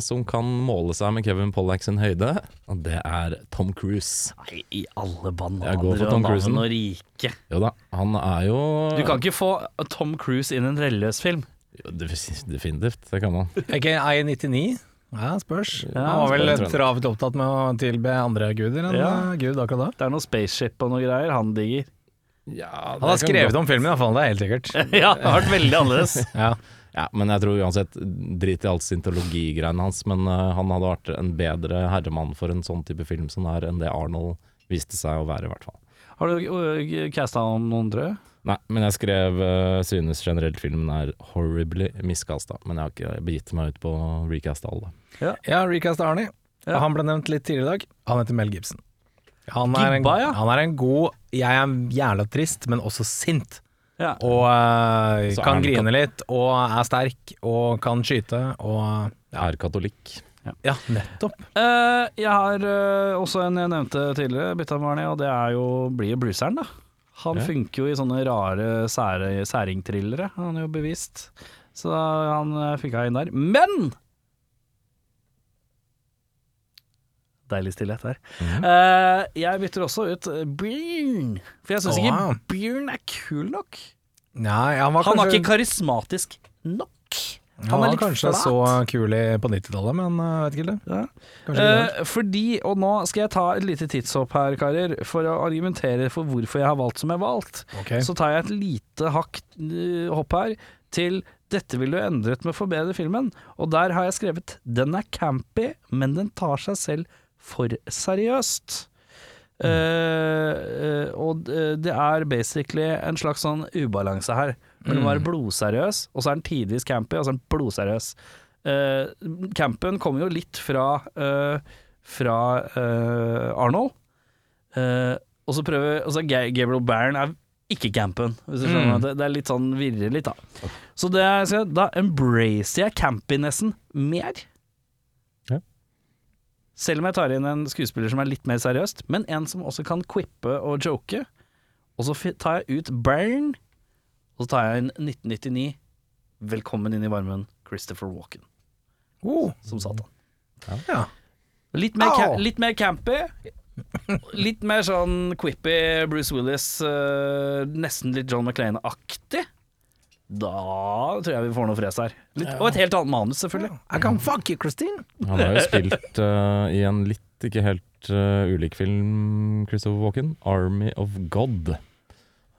som kan måle seg med Kevin Pollack sin høyde, og det er Tom Cruise. Nei, i alle bananer Jeg går for og Tom navn og rike. Jo da, han er jo Du kan ikke få Tom Cruise inn i en religiøs film. Jo, Definitivt, det kan man. Ikke I99? Ja, spørs. Ja, han var vel travelt opptatt med å tilbe andre guder enn Ja. eh, Gud akkurat da. Det er noe spaceship og noe greier han digger. Han har skrevet om filmen iallfall, det er helt sikkert. <laughs> ja, det har vært veldig annerledes. <laughs> Ja. Ja, men jeg tror uansett, drit i alt scientologigreiene hans, men uh, han hadde vært en bedre herremann for en sånn type film som det er, enn det Arnold viste seg å være, i hvert fall. Har du uh, casta om noen, tror jeg? Nei, men jeg skrev uh, synes generelt filmen er horribly miscasta, men jeg har ikke begitt meg ut på å recaste alle. Ja, recast Arnie. Ja. Han ble nevnt litt tidligere i dag. Han heter Mel Gibson. Han er, en, Gibba, ja. han er en god Jeg er jævla trist, men også sint. Ja. Og uh, kan grine kan litt, og er sterk, og kan skyte, og Jeg er katolikk. Ja, nettopp. Uh, jeg har uh, også en jeg nevnte tidligere, bytta med Arnie, og det er jo blir blueseren, da. Han Ja. funker jo i sånne rare sære, særingthrillere, han er jo bevisst. Så han funka inn der. Men! Deilig stillhet her. Mhm. Uh, jeg bytter også ut eh, Bjørn, for jeg syns oh, ikke. Bjørn er kul nok. Nei, han var Han kanskje, ikke karismatisk nok. han Han var kanskje flat. så kul på 90-tallet, men uh, vet ikke det. Ja. Eh, fordi, og nå skal jeg ta et lite tidshopp her, karer, for å argumentere for hvorfor jeg har valgt som jeg har valgt. Okay. Så tar jeg et lite hakk hopp her til dette ville du endret med å forbedre filmen. Og der har jeg skrevet den er campy, men den tar seg selv for seriøst. Eh, Uh, og eh, det er basically en slags sånn ubalanse her. Mellom å være blodseriøs, og så er den tidvis campy, og så er den blodseriøs. Uh, campen kommer jo litt fra, uh, fra Arnold. Og så prøver Og så Gabriel Byrne er ikke campen, hvis du skjønner. Mm. Det, det er litt sånn virrer litt, da. Så det da embracer jeg campinessen mer. Selv om jeg tar inn en skuespiller som er litt mer seriøst, men en som også kan quippe og joke. Og så tar jeg ut Bern, og så tar jeg inn 1999. Velkommen inn i varmen, Christopher Walken, Oh, som satan. ja. Litt mer, oh. Litt mer campy. Litt mer sånn quippy Bruce Willis, uh, nesten litt John McClane-aktig. Da tror jeg vi får noe fres her. Litt, Og et helt annet manus, selvfølgelig. I can fuck you, Christine. Han har jo spilt uh, i en litt ikke helt uh, ulik film, Christopher Walken, 'Army of God'.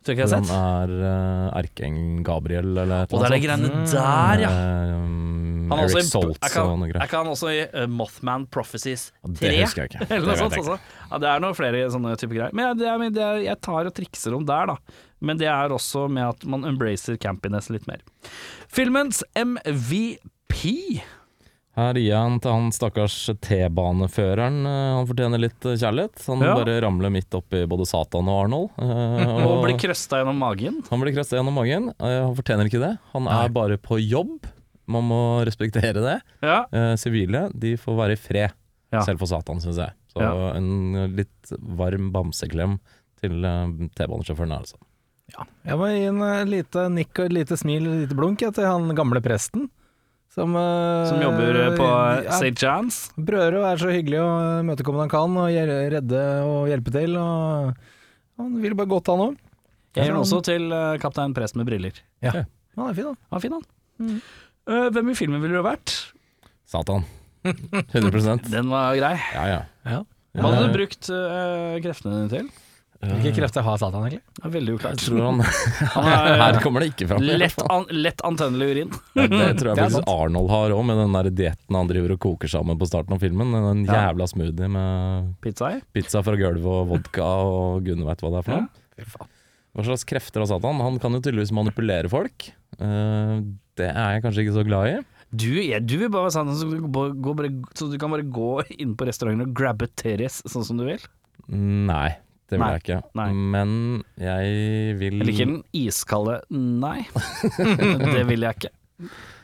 Tror ikke jeg har han sett. er uh, erkeengelen Gabriel eller et Og det er de greiene der, ja. Um, Han er også Eric er ikke han- og noe Er greier. ikke han også i uh, Mothman Prophecies 3? Det husker jeg ikke. <laughs> Eller Det sånt jeg ikke. Ja, det er noen flere sånne type greier. Men jeg, jeg, jeg, jeg tar og trikser om der, da. Men det er også med at man embracer campiness litt mer. Filmens MVP Her gir jeg han til han stakkars T-baneføreren. eh, Han fortjener litt eh, kjærlighet. Han Ja. bare ramler midt oppi både Satan og Arnold. <laughs> Og, og blir krøsta gjennom magen. Han blir krøsta gjennom magen. Han fortjener ikke det. Han er bare på jobb. Man må respektere det. Ja. Eh, Sivile de får være i fred, Ja. selv for Satan, syns jeg. Så Ja. en litt varm bamseklem til eh, T-banesjåføren, altså. Jeg må gi en uh, lite nikk og et lite smil og et lite blunk til han gamle presten. Som, uh, Som jobber på uh, St. Jans? Prøver å være så hyggelig og imøtekommende han kan, og redde og hjelpe til. Og han vil bare godt, han òg. Jeg gir den også til eh, Kaptein Prest med briller. Han er fin, han. Han er fin, han. Eh, hvem i filmen ville du ha vært? Satan. 100% <laughs> Den var grei. Ja, ja. Ja. Hva hadde du brukt eh, kreftene dine til? Hvilke krefter har Satan, egentlig? Det er veldig uklart. Jeg tror han <laughs> Han <laughs> er, Her kommer det ikke fram. i hvert lett, fall. an, lett antennelig urin. Ja, Det tror jeg Det er faktisk Arnold har òg, med den der dietten han driver og koker sammen på starten av filmen. Den Ja. jævla smoothie med Pizza i. pizza fra gulvet og vodka og gudene veit hva det er for noe. Hva slags krefter har Satan? Han kan jo tydeligvis manipulere folk. Eh, det er jeg kanskje ikke så glad i. Du, er, du vil bare være sånn så så du kan bare gå inn på restauranten og grabbe Teres sånn som du vil. Nei, det vil Nei, jeg ikke. nei. Men jeg vil Jeg liker den iskalde nei. <laughs> det vil jeg ikke.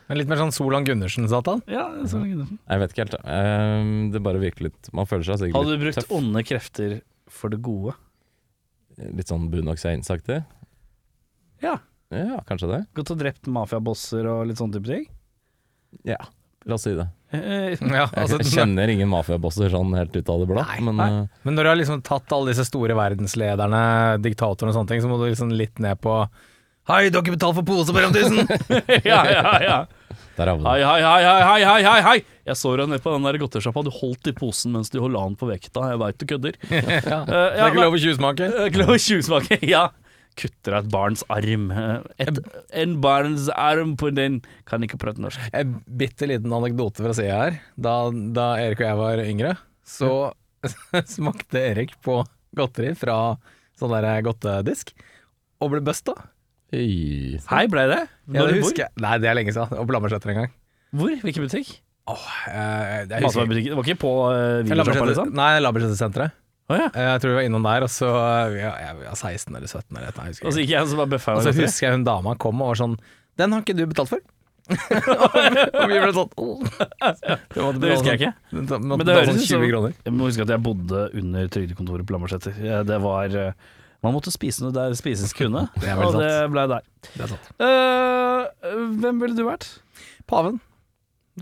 Men litt mer sånn Solan Gundersen-Satan. Ja, Solan Gundersen. Jeg vet ikke helt. Eh, det bare virker litt Man føler seg sikkert Hadde du brukt tøff. onde krefter for det gode? Litt sånn Boondock Saints-aktig. Ja. Ja, kanskje det. Gått og drept mafiabosser og litt sånn type ting? Ja, la oss si det. Eh, <laughs> Ja, altså, Jeg kjenner ingen mafiabosser sånn helt ut av det blå, men nei. eh, Men når du har liksom tatt alle disse store verdenslederne, diktatorene og sånne ting, så må du liksom litt ned på Hei, du har ikke betalt for pose på Ramtusen! <laughs> ja, ja, ja. der har vi Hei, det. hei, hei, hei, hei, hei, hei, hei! Jeg så deg nede på den der godterisjappa. Du holdt i posen mens du holdt den på vekta. Jeg veit du kødder. <laughs> ja. Eh, Det er ikke lov å tjuvsmake. Eh, Ikke lov å tjuvsmake. Ja. Kutter av et barns arm. Eh, Et, en barns arm på den Kan ikke prate norsk. En bitte liten anekdote fra sida her. Da, da Erik og jeg var yngre, så <laughs> smakte Erik på godteri fra sånn der godtedisk, og ble busta. Hei. Hei, ble det? Ja, Når det du bor? husker. Nei, det er lenge siden. Og på Lambertseter en gang. Hvor? Hvilken butikk? Åh, jeg, jeg husker Det var ikke på uh, videosjappa, liksom? Nei, Lambertsetersenteret. Å ja. Eh, Jeg tror vi var innom der, og så eh, ja, Jeg var 16 eller 17 eller noe. Og så gikk jeg så bare bøffa Og så husker jeg hun dama kom og var sånn Den har ikke du betalt for? <laughs> <laughs> og vi ble sånn Det, Det husker jeg ikke. Men Men det det høres sånn ut som 20 kroner. Jeg må huske at jeg bodde under trygdekontoret på Lambertseter. Det var eh, Man måtte spise noe der spises kunne, <laughs> Det og det ble der. Det er sant. Eh, hvem ville du vært? Paven.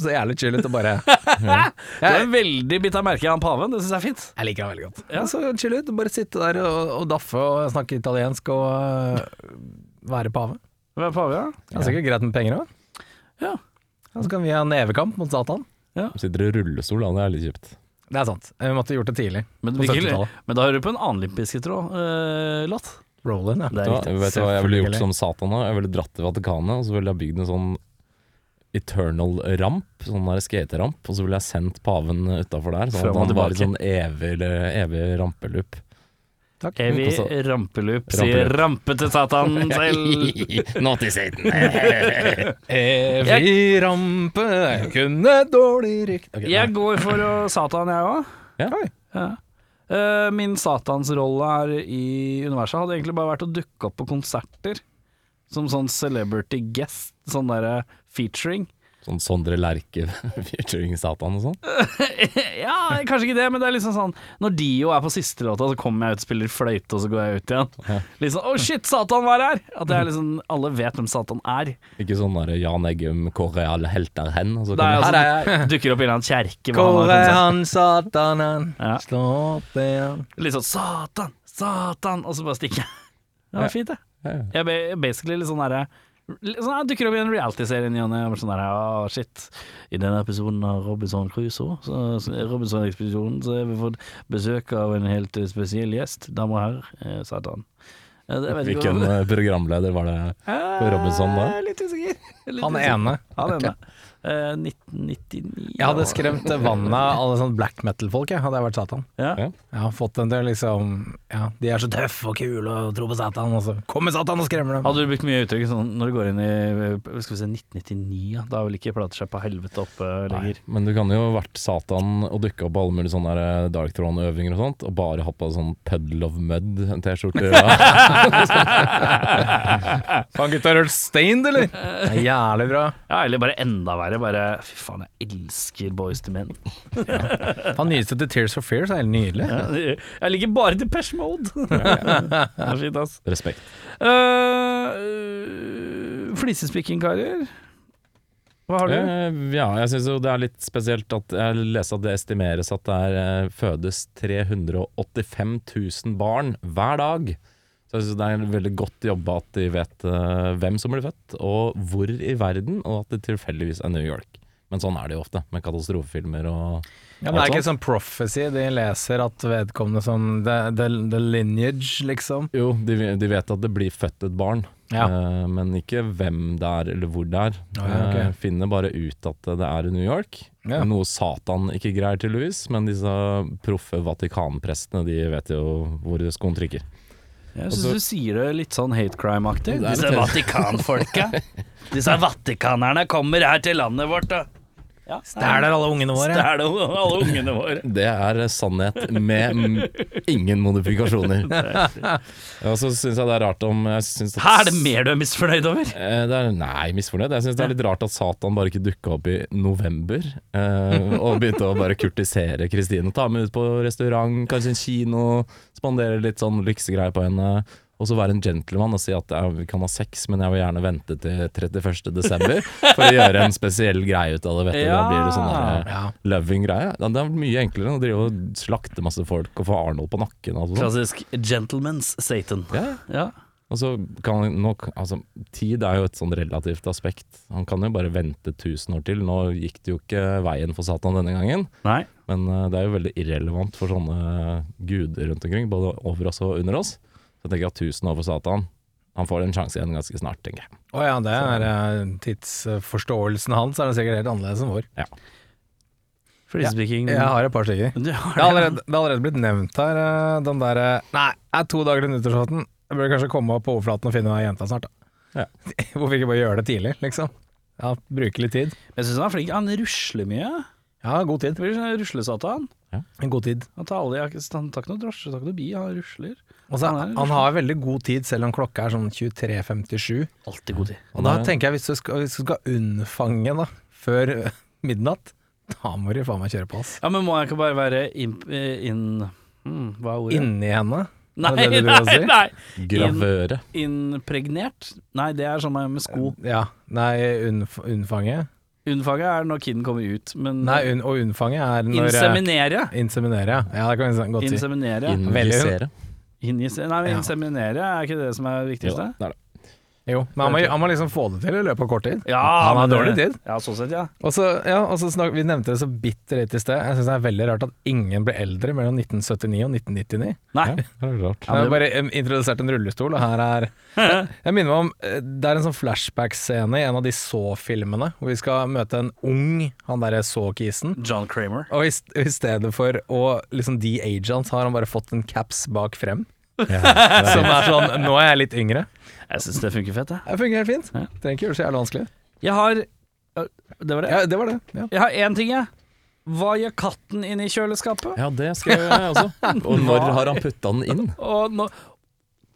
Så jævlig chill ut og bare <laughs> Du er veldig bitt av merke i han paven. Det syns jeg er fint. jeg liker han veldig godt. Ja. Ja. Så chill ut og bare sitte der og, og daffe og snakke italiensk og uh, være pave. Hvem er pave, ja? Det er sikkert greit med penger òg. Ja. Så kan vi ha nevekamp mot Satan. Sitter i rullestol, han Det er litt kjipt. Det er sant. Vi måtte gjort det tidlig. Men, På virkelig- 70-tallet. men da hører du på en annen olympiske tråd, uh, ja. Det er Ja, riktig. vet du hva jeg ville gjort som Satan da? Jeg ville dratt til Vatikanet, og så ville jeg bygd en sånn eternal ramp, sånn der skateramp, og så ville jeg sendt paven utafor der, sånn at han var i sånn evig, evig rampeloop. Takk. Evig så- rampeloop, sier rampe til Satan selv. <laughs> Nå til Satan! <laughs> Evig rampe, kunne dårlig rykt okay, Jeg går for å Satan, jeg òg. Ja. Ja. Eh, min satansrolle her i universet hadde egentlig bare vært å dukke opp på konserter. Som sånn celebrity guest, sånn derre featuring. Sånn Sondre Lerche <laughs> featuring Satan og sånn. <laughs> ja, kanskje ikke det, men det er liksom sånn Når Dio er på siste låta, så kommer jeg ut spiller fløyte, og så går jeg ut igjen. Ja. Litt sånn 'Å, shit, Satan var her!' At det er liksom Alle vet hvem Satan er. Ikke sånn der Jan Eggum, hvor er alle helter hen? Og så kommer, Nei, altså, Her er jeg! <laughs> dukker opp i en eller annen kjerke. hvor er han satanen? Ja. Slå opp igjen. Litt sånn 'Satan, Satan', og så bare stikker jeg. Det var fint, det. Jeg er basically litt sånn derre sånn, Jeg dukker opp i en reality-serie i ny og ne. Sånn der, ah, shit. I denne episoden av Robinson Crusoe, Robinson-ekspedisjonen, så har vi fått besøk av en helt spesiell gjest. Damer og herrer, eh, Satan. Hvilken eh, programleder var det på Robinson da? Eh, Litt usikker. <laughs> Litt Han ene. Han ene. Eh, 1999 Jeg hadde skremt vannet av alle sånne black metal-folk, jeg, hadde jeg vært Satan. Ja. Ja. Jeg har fått dem til liksom Ja, de er så tøffe og kule og tror på Satan, og så kommer Satan og skremmer dem. Hadde du brukt mye uttrykk sånn når du går inn i eh, Skal vi se, 1999, ja. Da er vel ikke platesjappa helvete oppe lenger. Men du kan jo ha vært Satan og dukka opp på alle mulige sånne der, eh, Dark Throne-øvinger og sånt, og bare hatt på sånn Puddle of Mud-T-skjorte. Faen, gutta, har du hørt Stained, eller? <laughs> Det er jævlig bra. Ja, eller bare enda verre. Bare Fy faen, jeg elsker Boys to Men. <laughs> Han nyeste til Tears for Fears er helt nydelig. Ja, jeg liker bare Depeche Mode. <laughs> det er fint, ass. Respekt. Uh, uh, Flisespikking-karer. Hva har du? Uh, ja, jeg syns jo det er litt spesielt at jeg leste at det estimeres at det er, eh, fødes 385 000 barn hver dag. Så jeg synes det er veldig godt jobba at de vet eh, hvem som blir født, og hvor i verden, og at det tilfeldigvis er New York. Men sånn er det jo ofte, med katastrofefilmer og Ja, men det er ikke sånn prophecy, de leser at vedkommende sånn the, the, the lineage, liksom. Jo, de, de vet at det blir født et barn, Ja. uh, men ikke hvem det er eller hvor det er. Ja, ja, okay. uh, finner bare ut at det er i New York. Ja. Noe Satan ikke greier tydeligvis, men disse proffe Vatikanprestene de vet jo hvor skoen trykker. Jeg syns du sier det litt sånn hate crime-aktig. Disse Vatikanfolka. <laughs> Disse vatikanerne kommer her til landet vårt, da. Ja. Stæler alle ungene våre. Stæler alle ungene våre. <laughs> Det er sannhet med ingen modifikasjoner. <laughs> Og så syns jeg det er rart om jeg at, Her er det mer du er misfornøyd over? Eh, Det er, nei, misfornøyd. Jeg syns det er litt rart at Satan bare ikke dukka opp i november. Eh, og begynte å bare kurtisere Kristine. Ta med ut på restaurant, kanskje en kino. Spandere litt sånn lyksegreier på henne. Og så være en gentleman og si at ja, vi kan ha sex, men jeg vil gjerne vente til 31. desember for å gjøre en spesiell greie ut av det. Vet du. Da blir det sånn der, Ja. loving greie. Ja, Det er mye enklere enn å drive og slakte masse folk og få Arnold på nakken. Og sånt. Klassisk gentleman's Satan. Ja, Ja. og så kan nok altså, Tid er jo et sånn relativt aspekt. Han kan jo bare vente 1000 år til. Nå gikk det jo ikke veien for Satan denne gangen, Nei. men uh, det er jo veldig irrelevant for sånne guder rundt omkring, både over oss og under oss. Så jeg tenker at 1000 år for Satan Han får en sjanse igjen ganske snart, tenker jeg. Å ja, det er så, tidsforståelsen hans er det sikkert helt annerledes enn vår. Ja. Jeg har et par stykker. Du har Det har det. allerede, det har allerede blitt nevnt her, eh, den derre Nei, det er to dager til nyttårsaften. Jeg burde kanskje komme opp på overflaten og finne jenta snart, da. Ja. <laughs> Hvorfor ikke bare gjøre det tidlig, liksom? Ja, Bruke litt tid. Jeg syns han er flink. Han rusler mye. Ja, god tid. Det blir sånn ruslesatan. En god tid. Han tar alle Han tar ikke noe drosje, tar ikke noe bil, han rusler. Og så, Han har veldig god tid, selv om klokka er sånn 23.57. Alltid god tid. Og da tenker jeg, hvis du skal, hvis du skal unnfange da, før eh, midnatt, da må du faen meg kjøre på, ass. Ja, men må jeg ikke bare være inn... In, hmm, hva er ordet? Inni henne. Nei, det det nei, si? nei! Gravøre. Impregnert? Nei, det er sånn med med sko. Ja. Nei, unnf unnfange. Unnfanget er når kiden kommer ut, men Nei, un og unnfange er når eh, Inseminere. Inseminere, ja. Det kan vi godt si. Inseminere. Injisere. Nei, men Ja. inseminere er ikke det som er det Jo, viktigste? det er det. Jo, men han må, han må liksom få det til i løpet av kort tid. Ja, Han har men det- dårlig tid. Ja, sånn sett, ja. Og så, ja, og så snak, Vi nevnte det så bitte litt i sted. Jeg syns det er veldig rart at ingen ble eldre mellom 1979 og 1999. Nei. Ja, det er rart. Jeg har bare em, introdusert en rullestol, og her er <laughs> Jeg minner meg om eh, Det er en sånn flashback-scene i en av de Så-filmene, hvor vi skal møte en ung han derre Så-kisen. John Kramer. Og i, st- i stedet for å liksom de-age han, så har han bare fått en caps bak frem. <laughs> Som er sånn Nå er jeg litt yngre. Jeg syns det funker fett, jeg. Det fungerer helt fint. Ja. Trenger ikke gjøre det så jævlig vanskelig. Jeg har øh, Det var det. Ja, det var det. Ja. Jeg har én ting, jeg. Hva gjør katten inni kjøleskapet? Ja, det skrev jeg også. <laughs> Og når har han putta den inn? <laughs> Og, nå,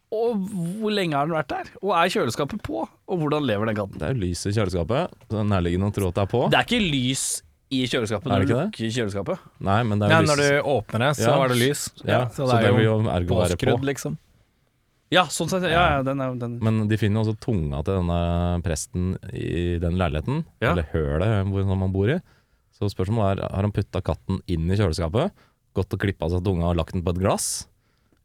og hvor lenge har den vært der? Og er kjøleskapet på? Og hvordan lever den katten? Det er jo lys i kjøleskapet, så det er nærliggende å tro at det er på. Det er ikke lys i kjøleskapet Er når det du ikke lukker kjøleskapet. Nei, men det er Ja, lys. når du åpner det, så Ja. er det lys. Ja, så, så det vil jo jo ergo være på. påskrudd, liksom. Ja, sånn sett. Ja, ja, den er, den. Men de finner jo også tunga til denne presten i den leiligheten, Ja. eller hølet hvor man bor i. Så spørsmålet er, har han putta katten inn i kjøleskapet, gått og klippa seg tunga og lagt den på et glass?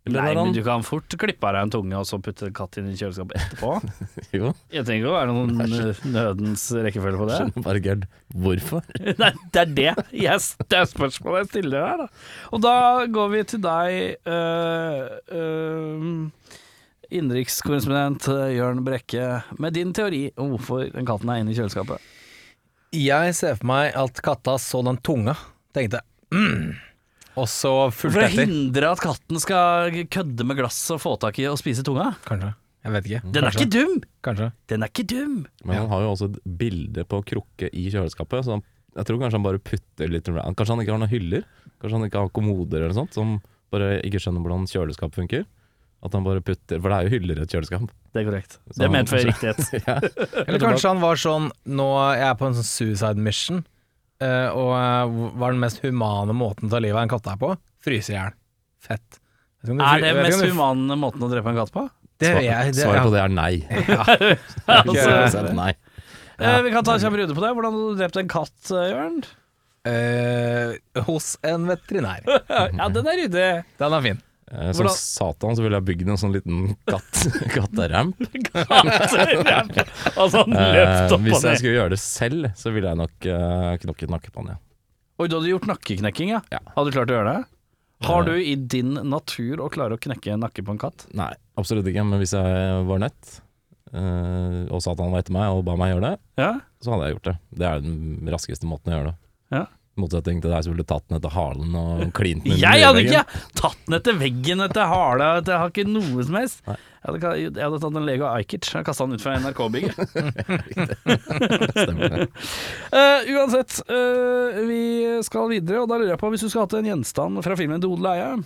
Eller Nei, men du kan fort klippe av deg en tunge og så putte katt inn i kjøleskapet etterpå. <laughs> Jo, Jeg tenker jo, er det noen nødens rekkefølge på det? skjønner bare Gerd. Hvorfor? <laughs> Nei, det er det. Yes, det er spørsmålet jeg stiller her, da. Og da går vi til deg, øh, øh, innenrikskorrespondent øh, Jørn Brekke, med din teori om hvorfor den katten er inne i kjøleskapet. Jeg ser for meg at katta så den tunga, tenkte mm. <clears throat> Og så For å etter. hindre at katten skal kødde med glass og få tak i og spise tunga. Kanskje. Jeg vet ikke. Den er Kanskje. ikke dum! Kanskje. Den er ikke dum! Men han har jo også et bilde på krukke i kjøleskapet, så han, jeg tror kanskje han bare putter litt around. Kanskje han ikke har noen hyller? Kanskje han ikke har kommoder eller sånt, som bare ikke skjønner hvordan kjøleskap funker? At han bare putter For det er jo hyller i et kjøleskap. Det er korrekt. Så Det er ment for <laughs> riktighet. ja. Eller kanskje han var sånn Nå jeg er på en sånn suicide mission, og eh, hva er den mest humane måten å ta livet av en katt er på? Fryse i hjel. Fett. Du Er det den mest humane måten å drepe en katt på? Det, Svar- jeg, det, Svaret på det er nei. <laughs> Altså, <laughs> 100% nei. eh, vi kan ta en kjapp runde på det. Hvordan har du drept en katt, eh, Jørn? Eh, hos en veterinær. <laughs> Ja, den er ryddig. Den er fin. Eh, Som Hvordan- satan så ville jeg bygd en sånn liten katt, <laughs> <laughs> katteramp. altså, han Eh, løpt opp hvis jeg skulle gjøre det selv, så ville jeg nok eh, knokket nakken på den. Ja. Oi, du hadde gjort nakkeknekking, ja? Ja. Hadde du klart å gjøre det? Har Eh. du i din natur å klare å knekke en nakke på en katt? Nei, absolutt ikke. Men hvis jeg var nødt, eh, og satan var etter meg og ba meg gjøre det, Ja? så hadde jeg gjort det. Det er den raskeste måten å gjøre det. Ja. Motsetning til deg som ville tatt den etter halen og klint den Jeg hadde ikke tatt den etter veggen, etter hala, jeg har ikke noe som helst. Jeg hadde, jeg hadde tatt en Lego Ajkic og kasta den ut fra NRK-bygget. <laughs> Stemmer det. <laughs> Eh, uansett, uh, vi skal videre, og da lurer jeg på hvis du skulle hatt en gjenstand fra filmen odle eie'.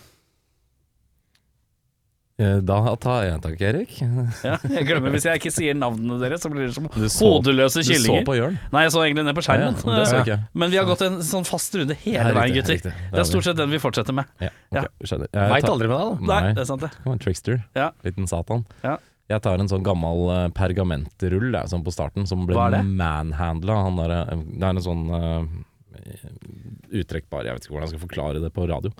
Eh, Da tar jeg en takk, Erik. <laughs> Ja, jeg glemmer Hvis jeg ikke sier navnene deres, så blir det som så- hodeløse Du så på Jørn? Nei, jeg så egentlig ned på skjermen. Ja, ja, det så ikke. <laughs> Men vi har gått en sånn fast runde hele veien, gutter. Det, Det er stort sett den vi fortsetter med. Ja, okay, skjønner. Jeg Veit aldri med deg, da. Nei, det er sant, det. En trickster. Ja. Liten satan. Ja. Jeg tar en sånn gammel uh, pergamentrull der, sånn på starten, som ble manhandla. Eh, Det er en sånn uh, uttrekkbar Jeg vet ikke hvordan jeg skal forklare det på radio.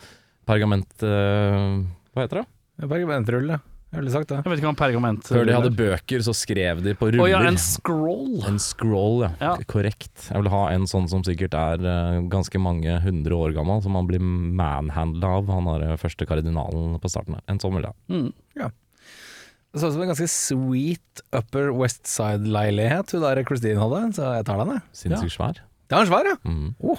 Pergament Uh, Hva heter det? Pergamentrull, ja. Jeg ville sagt det. Jeg vet ikke om pergament Før de hadde bøker, så skrev de på Å ruller. ja, en scroll. En scroll, ja. Ja. Korrekt. Jeg vil ha en sånn som sikkert er eh, ganske mange hundre år gammel, som man blir manhandla av. Han er eh, første kardinalen på starten her. En sånn vil jeg ha. Mm. Det så ut som en ganske sweet Upper West Side-leilighet hun der Christine hadde, så jeg tar den, jeg. Sinnssykt svær. Det er en svær, ja. Mm.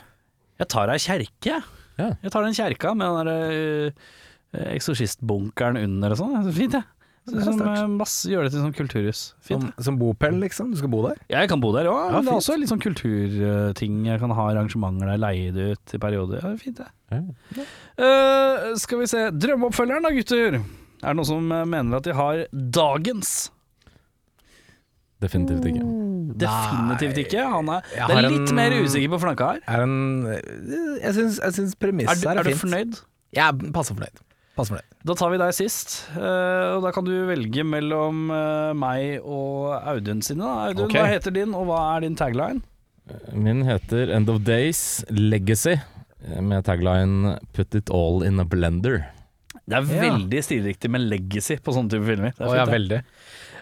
Jeg tar ei kjerke, jeg. Ja. Jeg tar den kjerka med den der uh, eksorsistbunkeren under og sånn. Er så fint, jeg. Det er Som, eh, masse, gjør det til sånn kulturhus. Fint. Som, som bopel, liksom. Du skal bo der. Jeg kan bo der òg, Ja, men det er også litt sånn kulturting. Jeg kan ha arrangementer der, leie det ut i perioder. Ja, det er fint, det. Ja. Eh, skal vi se. Drømmeoppfølgeren da, gutter. Er det noen som eh, mener at de har dagens? Definitivt ikke. Definitivt ikke. Han er, det er litt en- mer usikker på flanka her. Er en Jeg syns, jeg syns Er premisset du, her er er, du fornøyd? Jeg er passe fornøyd. Passe det. Da tar vi deg sist, eh, og da kan du velge mellom eh, meg og Audun sine. Da. Audun, okay. hva heter din, og hva er din tagline? Min heter End of Days Legacy, med tagline Put it all in a blender. Det er Ja. veldig stilriktig med legacy på sånne type filmer. Det er Å ja, veldig.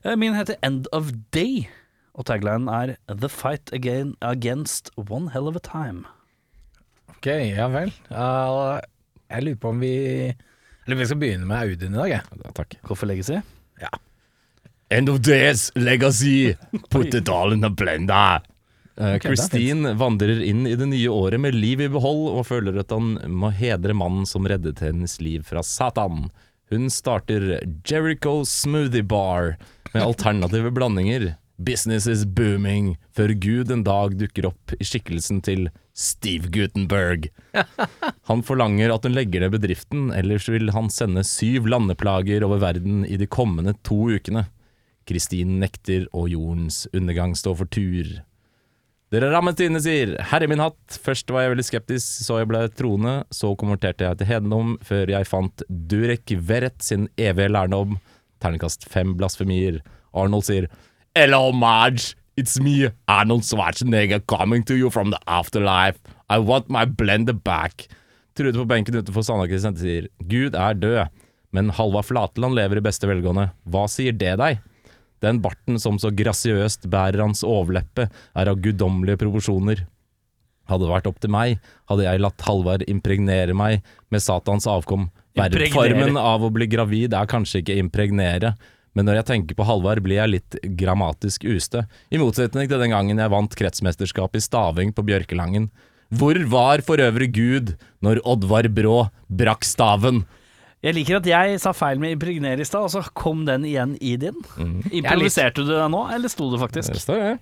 Eh, Min heter End of Day, og taglinen er The fight again against one hell of a time. Ok, ja vel. Uh, jeg lurer på om vi Om vi skal begynne med Audun i dag, jeg. Ja, takk. Hvorfor legacy? Ja. End of Days Legacy, put it all in a blender. Eh, Ok, det er Christine vandrer inn i det nye året med liv i behold, og føler at han må hedre mannen som reddet hennes liv fra Satan. Hun starter Jericho Smoothie Bar med alternative blandinger. Business is booming, før Gud en dag dukker opp i skikkelsen til Steve Gutenberg. <laughs> Han forlanger at hun legger ned bedriften, ellers vil han sende syv landeplager over verden i de kommende to ukene. Kristin nekter, og jordens undergang står for tur. Dere rammet inne, sier. Herre min hatt. Først var jeg veldig skeptisk, så jeg ble troende. Så konverterte jeg til hedendom, før jeg fant Durek Verrett sin evige lærdom. Terningkast fem blasfemier. Arnold sier Hello, Marge. It's me, Arnold Schwarzenegger, coming to you from the afterlife. I want my blender back. Trude på benken utenfor Sandaker sier Gud er død, men Halva Flatland lever i beste velgående. Hva sier det deg? Den barten som så grasiøst bærer hans overleppe, er av guddommelige proporsjoner. Hadde det vært opp til meg, hadde jeg latt Halvard impregnere meg med Satans avkom. Verbformen av å bli gravid er kanskje ikke impregnere, men når jeg tenker på Halvard blir jeg litt grammatisk ustø. I motsetning til den gangen jeg vant kretsmesterskap i staving på Bjørkelangen. Hvor var for øvrig Gud når Oddvar Brå brakk staven? Jeg liker at jeg sa feil med impregnere i stad, og så kom den igjen i din. <laughs> Mm. Improviserte du det nå, eller sto det faktisk? Det står det.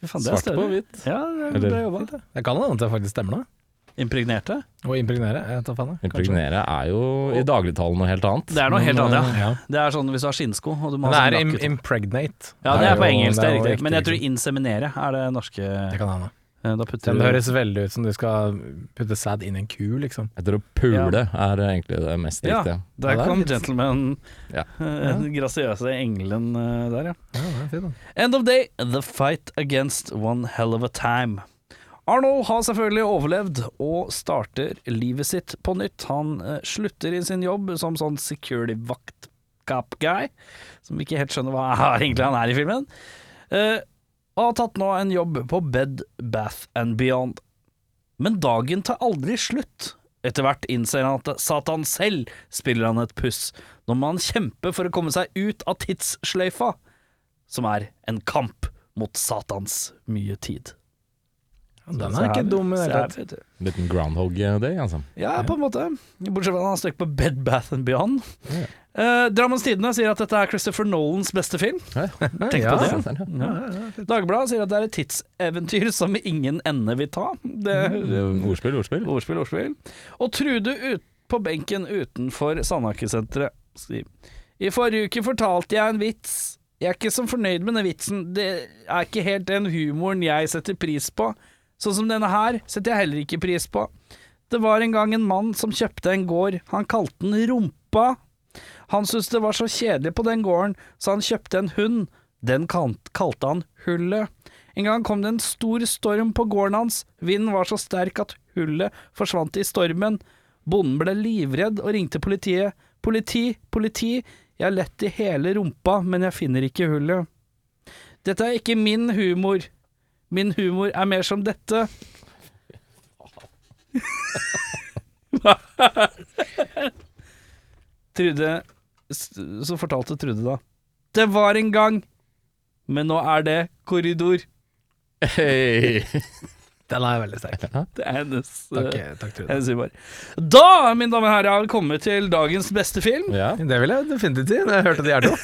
Det Svart på hvitt. Ja, det det, jobba. Det kan hende at det faktisk stemmer, da. Impregnerte? Å impregnere. Jeg tar faen, jeg. Impregnere er jo i dagligtalen noe helt annet. Det er noe helt annet, ja. ja. Det er sånn hvis du har skinnsko og du må Men det ha er sånn im impregnate. Ja, det er på jo- engelsk, det er riktig. Men jeg tror inseminere er det norske Det kan hende. Eh, Da putter du det høres veldig ut som du skal putte sæd inn i en ku, liksom. Etter å pule er egentlig det mest Ja, der Ja, er kom gentleman, Ja. <laughs> den grasiøse engelen eh, der, ja. Ja, det er fint, da. End of day, the fight against one hell of a time. Arnold har selvfølgelig overlevd og starter livet sitt på nytt. Han eh, slutter i sin jobb som sånn security-vaktkap-guy, som ikke helt skjønner hva er <laughs> egentlig han er i filmen. Uh, og har tatt nå en jobb på Bed, Bath and Beyond. Men dagen tar aldri slutt. Etter hvert innser han at Satan selv spiller han et puss, når man kjemper for å komme seg ut av tidssløyfa, som er en kamp mot Satans mye tid. Den er ikke dum i det hele tatt. Liten groundhog day, altså. Ja, på en måte. Bortsett fra at han har støkk på Bed Bath and Beyond. Eh, Drammens Tidende sier at dette er Christopher Nolans beste film. <laughs> Tenk på det. Dagbladet sier at det er et tidseventyr som ingen ende vil ta. Det, Ordspill, ordspill. Ordspill, ordspill. Og Trude ut på benken utenfor Sandhagesenteret skriver I forrige uke fortalte jeg en vits. Jeg er ikke så fornøyd med den vitsen. Det er ikke helt den humoren jeg setter pris på. Sånn som denne her setter jeg heller ikke pris på. Det var en gang en mann som kjøpte en gård. Han kalte den Rumpa. Han syntes det var så kjedelig på den gården, så han kjøpte en hund. Den kalte han Hullet. En gang kom det en stor storm på gården hans. Vinden var så sterk at hullet forsvant i stormen. Bonden ble livredd og ringte politiet. Politi, politi, jeg har lett i hele rumpa, men jeg finner ikke hullet. Dette er ikke min humor. Min humor er mer som dette. Trude Så fortalte Trude da Det var en gang Men nå er det korridor Hei. Den er veldig sterk. Det er hennes Takk, eh, takk Trude. hennes humor Da, mine damer og herrer, har vi kommet til dagens beste film Ja. Det vil jeg definitivt si. når Jeg hørte de er to.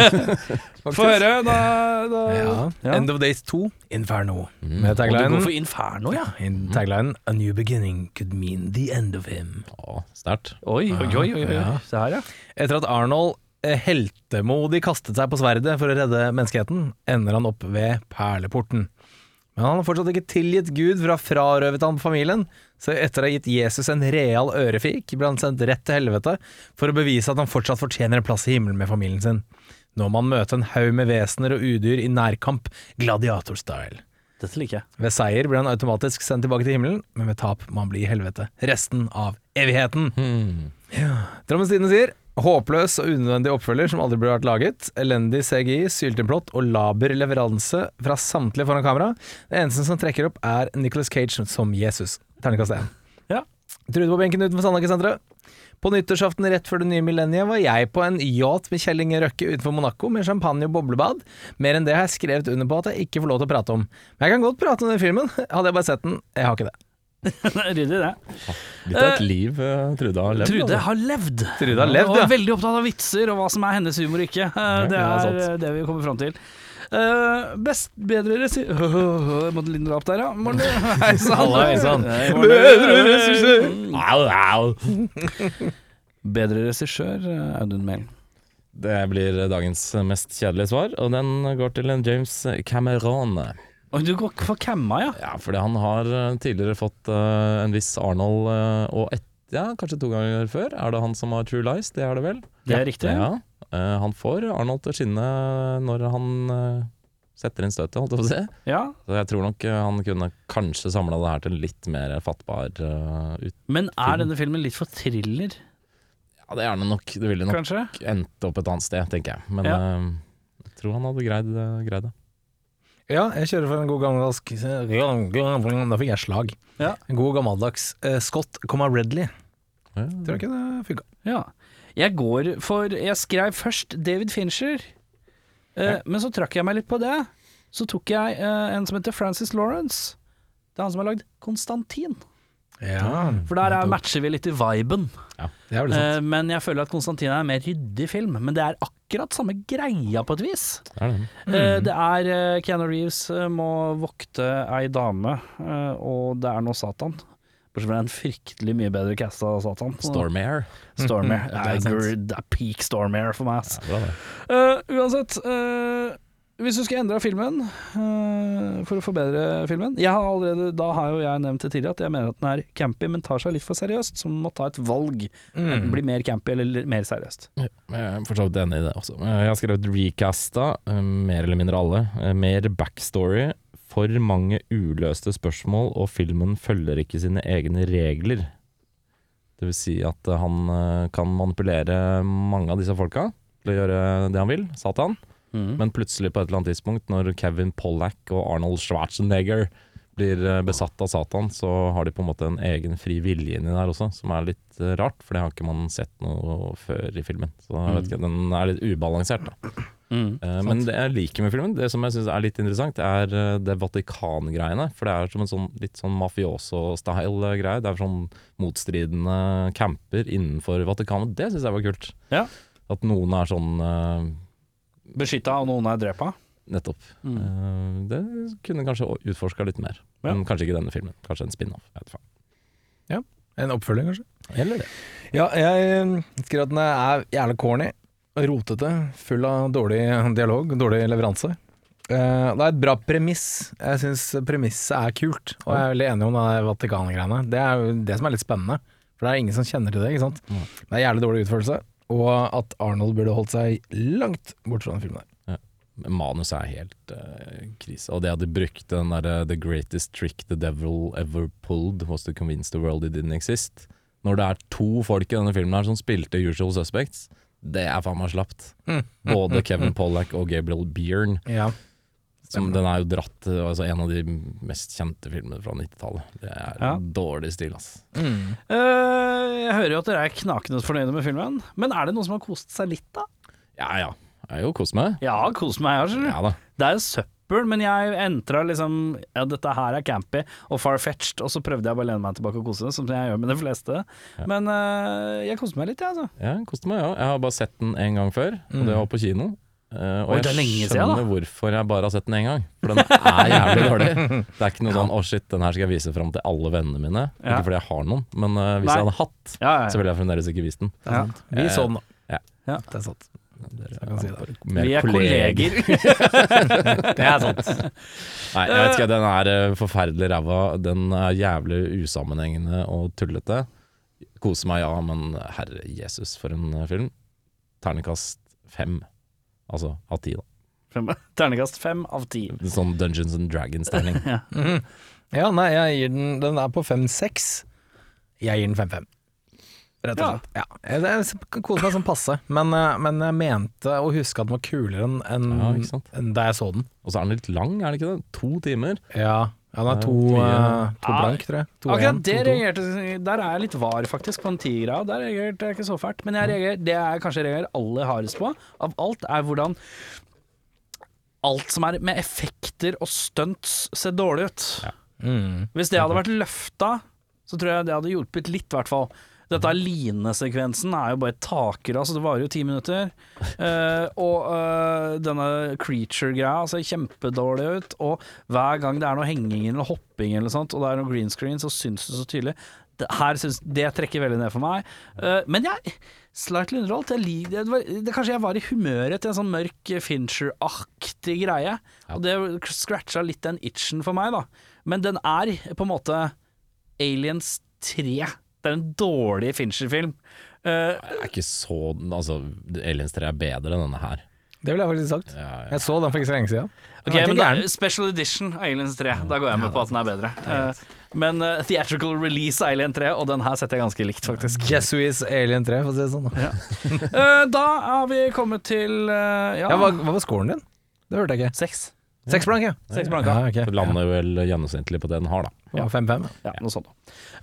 <laughs> Få høre da, da Ja. Ja. End of Days 2, Inferno. Med Og du går for Inferno, ja in taglinen A new beginning could mean the end of him. Å, sterkt. Oi, oi, oi, oi, oi. Ja. Se her, ja Etter at Arnold eh, heltemodig kastet seg på sverdet for å redde menneskeheten, ender han opp ved perleporten. Men han har fortsatt ikke tilgitt Gud for å ha frarøvet ham familien, så etter å ha gitt Jesus en real ørefik, ble han sendt rett til helvete for å bevise at han fortsatt fortjener en plass i himmelen med familien sin. Nå må han møte en haug med vesener og udyr i nærkamp, gladiator-style. Dette liker jeg Ved seier blir han automatisk sendt tilbake til himmelen, men ved tap må han bli i helvete resten av evigheten. Hmm. Drammens Tidende sier Håpløs og unødvendig oppfølger som aldri burde vært laget. Elendig CGI, sylteplott og laber leveranse fra samtlige foran kamera. Det eneste som trekker opp, er Nicholas Cage som Jesus. Terningkast 1. Ja. Trude på benken utenfor Sandhagesenteret. På nyttårsaften rett før det nye millenniet var jeg på en yacht med Kjell Inge Røkke utenfor Monaco med champagne og boblebad. Mer enn det har jeg skrevet under på at jeg ikke får lov til å prate om. Men jeg kan godt prate om den filmen. <laughs> Hadde jeg bare sett den. Jeg har ikke det. <laughs> Ryddig det Litt av et liv eh, Trude har levd. Trude altså. har levd Trude har levd, Og ja. er veldig opptatt av vitser og hva som er hennes humor og ikke Eh, Det er eh, det vi kommer fram til Uh, Best, bedre resi... <laughs> Jeg måtte lindre opp der, ja Morten, <laughs> hei sann Halla, hei sann. Hei, Morten. Au, au. Bedre regissør, eh, Audun Mehl Det blir dagens mest kjedelige svar, og den går til en James Cameron. Oi, du går for Camma, ja Ja, fordi han har eh, tidligere fått uh, en viss Arnold, uh, og ett, ja, kanskje to ganger før. Er det han som har True Lies? Det er det vel? Det er riktig Ja. uh, han får Arnold til å skinne når han setter inn støtet, holdt jeg på å si. Ja, Så jeg tror nok han kunne kanskje samla det her til litt mer fattbar ut... men er denne filmen litt for thriller, Ja, det er det nok. Det ville nok kanskje? endt opp et annet sted, tenker jeg. Men Ja. jeg tror han hadde greid, greid det. Ja, jeg kjører for en god gammeldags Da fikk jeg slag. Ja. En god gammeldags uh, Scott, Redley. Ja. Tror jeg ikke det funka. Ja. Jeg går for Jeg skrev først David Fincher, eh, men så trakk jeg meg litt på det. Så tok jeg eh, en som heter Francis Lawrence. Det er han som har lagd Konstantin. Ja, For der er, matcher vi litt i viben. Sant. Eh, men jeg føler at Konstantin er en mer ryddig film. Men det er akkurat samme greia på et vis. Det er det. Eh, det er eh, Keanu Reeves eh, må vokte ei dame, eh, og det er nå Satan. Bortsett fra en fryktelig mye bedre cast av Satan. Stormare. Stormare. <laughs> Det er det, er, det er peak Stormare for meg. ass. Ja. Eh, uansett, eh, hvis du skal endre filmen uh, for å forbedre filmen jeg har allerede, Da har jo jeg nevnt det tidligere at jeg mener at den er campy, men tar seg litt for seriøst. Så man må ta et valg. Enten bli mer campy eller mer seriøst. Ja, Jeg er for så vidt enig i det også. Jeg har skrevet recasta, eh, mer eller mindre alle. Eh, Mer backstory, for mange uløste spørsmål, og filmen følger ikke sine egne regler. Det vil si at eh, han eh, kan manipulere mange av disse folka til å gjøre det han vil, Satan. Men plutselig på et eller annet tidspunkt, når Kevin Pollack og Arnold Schwarzenegger blir eh, besatt av Satan, så har de på en måte en egen fri vilje inni der også, som er litt eh, rart, for det har ikke man sett noe før i filmen. Så jeg vet ikke, den er litt ubalansert, da. Mm. Eh, men det jeg liker med filmen, det som jeg syns er litt interessant, er det Vatikan-greiene. For det er som en sånn litt sånn mafioso-style greie. Det er sånn motstridende camper innenfor Vatikanet. Det syns jeg var kult. Ja. At noen er sånn eh, Beskytta, og noen er drepa. Nettopp. Mm. Uh, det kunne kanskje utforska litt mer. Ja. Men kanskje ikke denne filmen. Kanskje en spin-off. faen. En oppfølging, kanskje? Eller det. Ja, jeg eh, skriver at den er jævlig corny, rotete, full av dårlig dialog, dårlig leveranse. Uh, det er et bra premiss. Jeg syns premisset er kult, og jeg er veldig enig om det der Vatikanet-greiene. Det er jo det som er litt spennende, for det er ingen som kjenner til det, ikke sant. Mm. Det er jævlig dårlig utførelse, og at Arnold burde holdt seg langt bort fra den filmen der. Manuset er helt uh, krise. Og det at de brukte den derre 'The greatest trick the devil ever pulled was to convince the world it didn't exist'. Når det er to folk i denne filmen her som spilte Usual Suspects, det er faen meg slapt. Mm. Både Kevin Pollack og Gabriel Byrne. Ja. Som den er jo dratt eh, altså En av de mest kjente filmene fra 90-tallet. Det er Ja. dårlig stil, ass. Mm. Uh, jeg hører jo at dere er knakende fornøyde med filmen, men er det noen som har kost seg litt, da? Ja ja. Jeg har jo kost meg. Ja, kost meg, jeg. Ja. Det er jo søppel, men jeg entra liksom Ja, dette her er campy og far-fetched, og så prøvde jeg bare å lene meg tilbake og kose, som jeg gjør med de fleste. Men uh, jeg koste meg litt, jeg, altså. Ja, koste meg, ja. Jeg har bare sett den én gang før, og det var på kino. Eh, og Oi, jeg skjønner siden, hvorfor jeg bare har sett den én gang. For den er jævlig dårlig. Det er ikke noe sånn 'å shit, den her skal jeg vise fram til alle vennene mine'. Ja. Ikke fordi jeg har noen, men uh, hvis Nei. jeg hadde hatt, Ja, ja, så ville jeg fremdeles ikke vist den. Er. Vi Eh, så den, da. ja. Ja. Det er sant. Dere si det. Vi er kolleger. <laughs> Det er sant. Nei, jeg vet ikke, den er forferdelig ræva. Den er jævlig usammenhengende og tullete. Koser meg, ja, men herre Jesus, for en film. Ternekast fem. Altså av ti, da. Fem- <laughs> Terningkast fem av ti. Sånn Dungeons and Dragons-terning. <laughs> Ja, nei, jeg gir den Den er på 5-6. Jeg gir den 5-5. Rett og slett. Ja. Jeg, jeg koser meg sånn passe, men, eh, men jeg mente å huske at den var kulere enn en, Ja, enn da jeg så den. Og så er den litt lang, er det ikke det? To timer. Ja, ja er Det er to, eh, to blank, tror jeg. To Akkurat en, to det reagerte Der er jeg litt var, faktisk, på en tigra. Der reagerte jeg ikke så fælt. Men jeg reagerer, det jeg kanskje reagerer aller hardest på, av alt, er hvordan alt som er med effekter og stunts, ser dårlig ut. Mm. Hvis det hadde vært løfta, så tror jeg det hadde hjulpet litt, i hvert fall. Dette linesekvensen er jo bare et altså det varer jo ti minutter. Uh, <laughs> og uh, denne creature-greia ser kjempedårlig ut. Og hver gang det er noe henging eller hopping eller sånt, og det er noe green screen, så syns det så tydelig. Det, her synes, det trekker veldig ned for meg. Uh, men jeg Slightly underholdt. Det, det, kanskje jeg var i humøret til en sånn mørk Fincher-aktig greie. Og det scratcha litt den itchen for meg, da. Men den er på en måte Aliens 3. Det er en dårlig Fincher-film. Uh, Det er ikke så Altså, Aliens 3 er bedre enn denne her. Det ville jeg faktisk sagt. Ja, ja. Jeg så den for ikke så lenge siden. ok, men da, gæren. Special Edition av Aliens 3. Da går jeg med på at den er bedre. Uh, men uh, Theatrical Release av Alien 3, og den her setter jeg ganske likt, faktisk. Jesuits Alien 3, for å si det sånn. da. uh, da har vi kommet til ja, Ja, hva, hva var scoren din? Det hørte jeg ikke. seks. Seks blank, ja. Seks blanka. Ja, okay. Lander vel gjennomsnittlig på det den har, da. Ja, 5-5. Ja, noe sånt.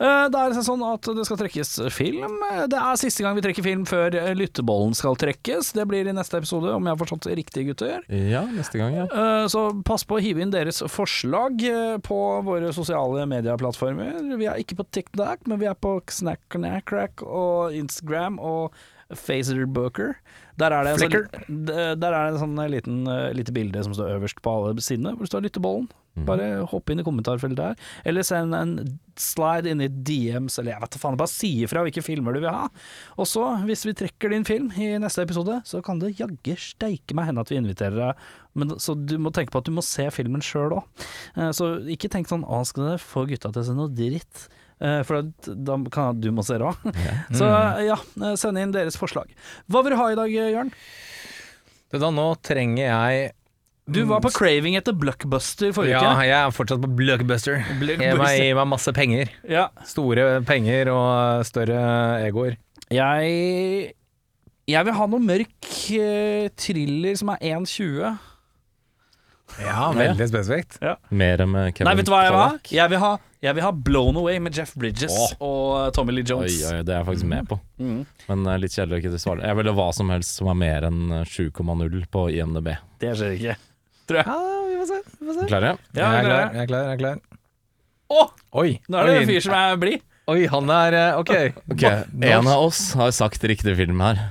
Eh, Da er det sånn at det skal trekkes film. Det er siste gang vi trekker film før lyttebollen skal trekkes. Det blir i neste episode, om jeg har forstått riktig, gutter. Ja, neste gang, ja. Eh, Så pass på å hive inn deres forslag eh, på våre sosiale medieplattformer. Vi er ikke på TikTok, men vi er på Snack Crack og Instagram og Facerbooker. Der er det en sånn, der er en sånn liten, eh, lite bilde som står øverst på alle sidene, hvor det står 'Lyttebollen'. Bare hopp inn i kommentarfeltet der, eller send en slide inn i DMs, eller jeg vet da faen, bare si ifra hvilke filmer du vil ha. Og så, hvis vi trekker din film i neste episode, så kan det jaggu steike meg hende at vi inviterer deg. Men, så du må tenke på at du må se filmen sjøl òg. Så ikke tenk sånn 'Å, skal dere få gutta til å se noe dritt'? Eh, For da kan du må se det òg. <laughs> Så ja, eh, send inn deres forslag. Hva vil du ha i dag, Jørn? Du, da, nå trenger jeg Du var på craving etter blockbuster forrige Ja, uke. jeg er fortsatt på Blockbuster. Gi meg, meg masse penger. Ja. Store penger og større egoer. Jeg Jeg vil ha noe mørk eh, thriller som er 1,20. Ja, veldig spesifikt. Mer med Kevin Nei, vet du hva jeg vil ha? Jeg vil ha Jeg vil ha Blown Away med Jeff Bridges Åh. og Tommy Lee Jones. oi, det er jeg faktisk med på. Mm. Men uh, litt kjedelig å ikke svare. Jeg ville hva som helst som er mer enn eh, 7,0 på IMDb. Det skjer ikke, tror jeg. Ja, vi får se. Vi får se. Klare? Ja, jeg er klar, jeg er klar. Jeg er klar. Å, Oi, nå er det en fyr som er blid. oi, han er eh, Ok. <laughs> okay. En av oss har sagt riktig film her.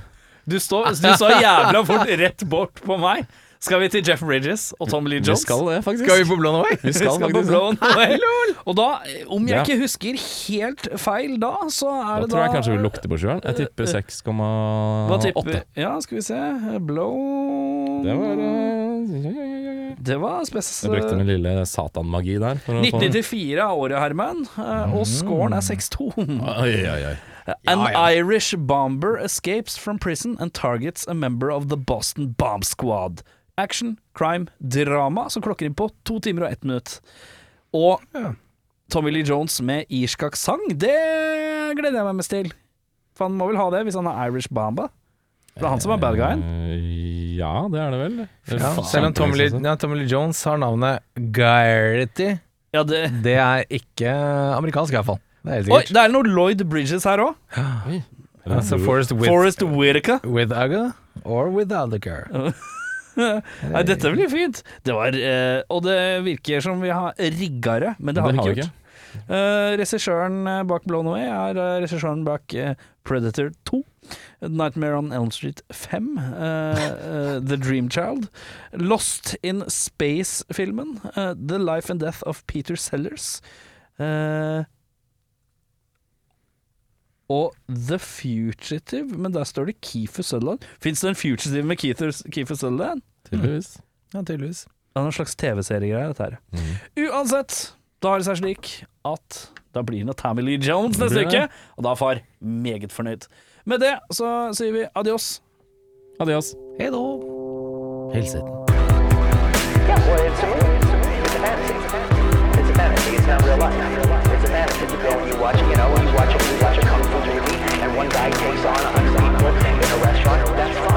Du, står- du så jævla fort rett bort på meg. Skal vi til Jeff Bridges og Tom Lee Jones? Vi skal det, faktisk. Skal vi på Blown Away? Vi skal på faktisk på Blown Away. Og da, om jeg Ja. ikke husker helt feil da, så er Da det tror da jeg kanskje vi lukter på sjøen. Jeg tipper 6,8. Ja, skal vi se. Blow Det var eh, Det var spes... Jeg brukte min lille satanmagi der. For å få 1994 er året, Herman, eh, og scoren er 6-2. Oi, oi, oi. <laughs> An. Irish bomber escapes from prison and targets a member of the Boston Bomb Squad. Action, crime, drama som klokker inn på to timer og ett minutt. Og Ja. Tommy Lee Jones med irsk aksent, det gleder jeg meg mest til. For han må vel ha det hvis han er Irish Bamba? Det er han som er bad guyen. Eh, Ja, det er det vel. Ja, selv om Tommy Lee, ja, Tommy Lee Jones har navnet Garrity, Ja, det det er ikke amerikansk iallfall. Det er helt Oi, det er noe Lloyd Bridges her òg. Altså Forest with, Forest Whitaker. with Aga or without the car. <laughs> Nei, dette blir fint. Det var, eh, og det virker som vi har rigga det, men det har Det vi ikke gjort. Uh, Regissøren eh, bak Blown Away er uh, regissøren bak uh, Predator 2. Nightmare on Elm Street 5. eh, eh, The Dream Child. Lost in Space-filmen. The Life and Death of Peter Sellers. eh, og The Fugitive, men der står det Keefer Sutherland. Fins det en Fugitive med Keefer, Sutherland? Tydeligvis. Ja, tydeligvis. Det er noen slags TV-seriegreier, dette her. Uansett, da har det seg slik at da blir det Tammy Lee Jones neste uke, og da er far meget fornøyd. Med det så sier vi adios. Adios. Hei da. Hilsen. Yeah, well, it's a movie. It's a fantasy. It's a fantasy. It's not real life. It's a fantasy. You go and you watch, you know, you watch it, you watch a opportunity and one guy takes on 100 people in a restaurant, that's fine.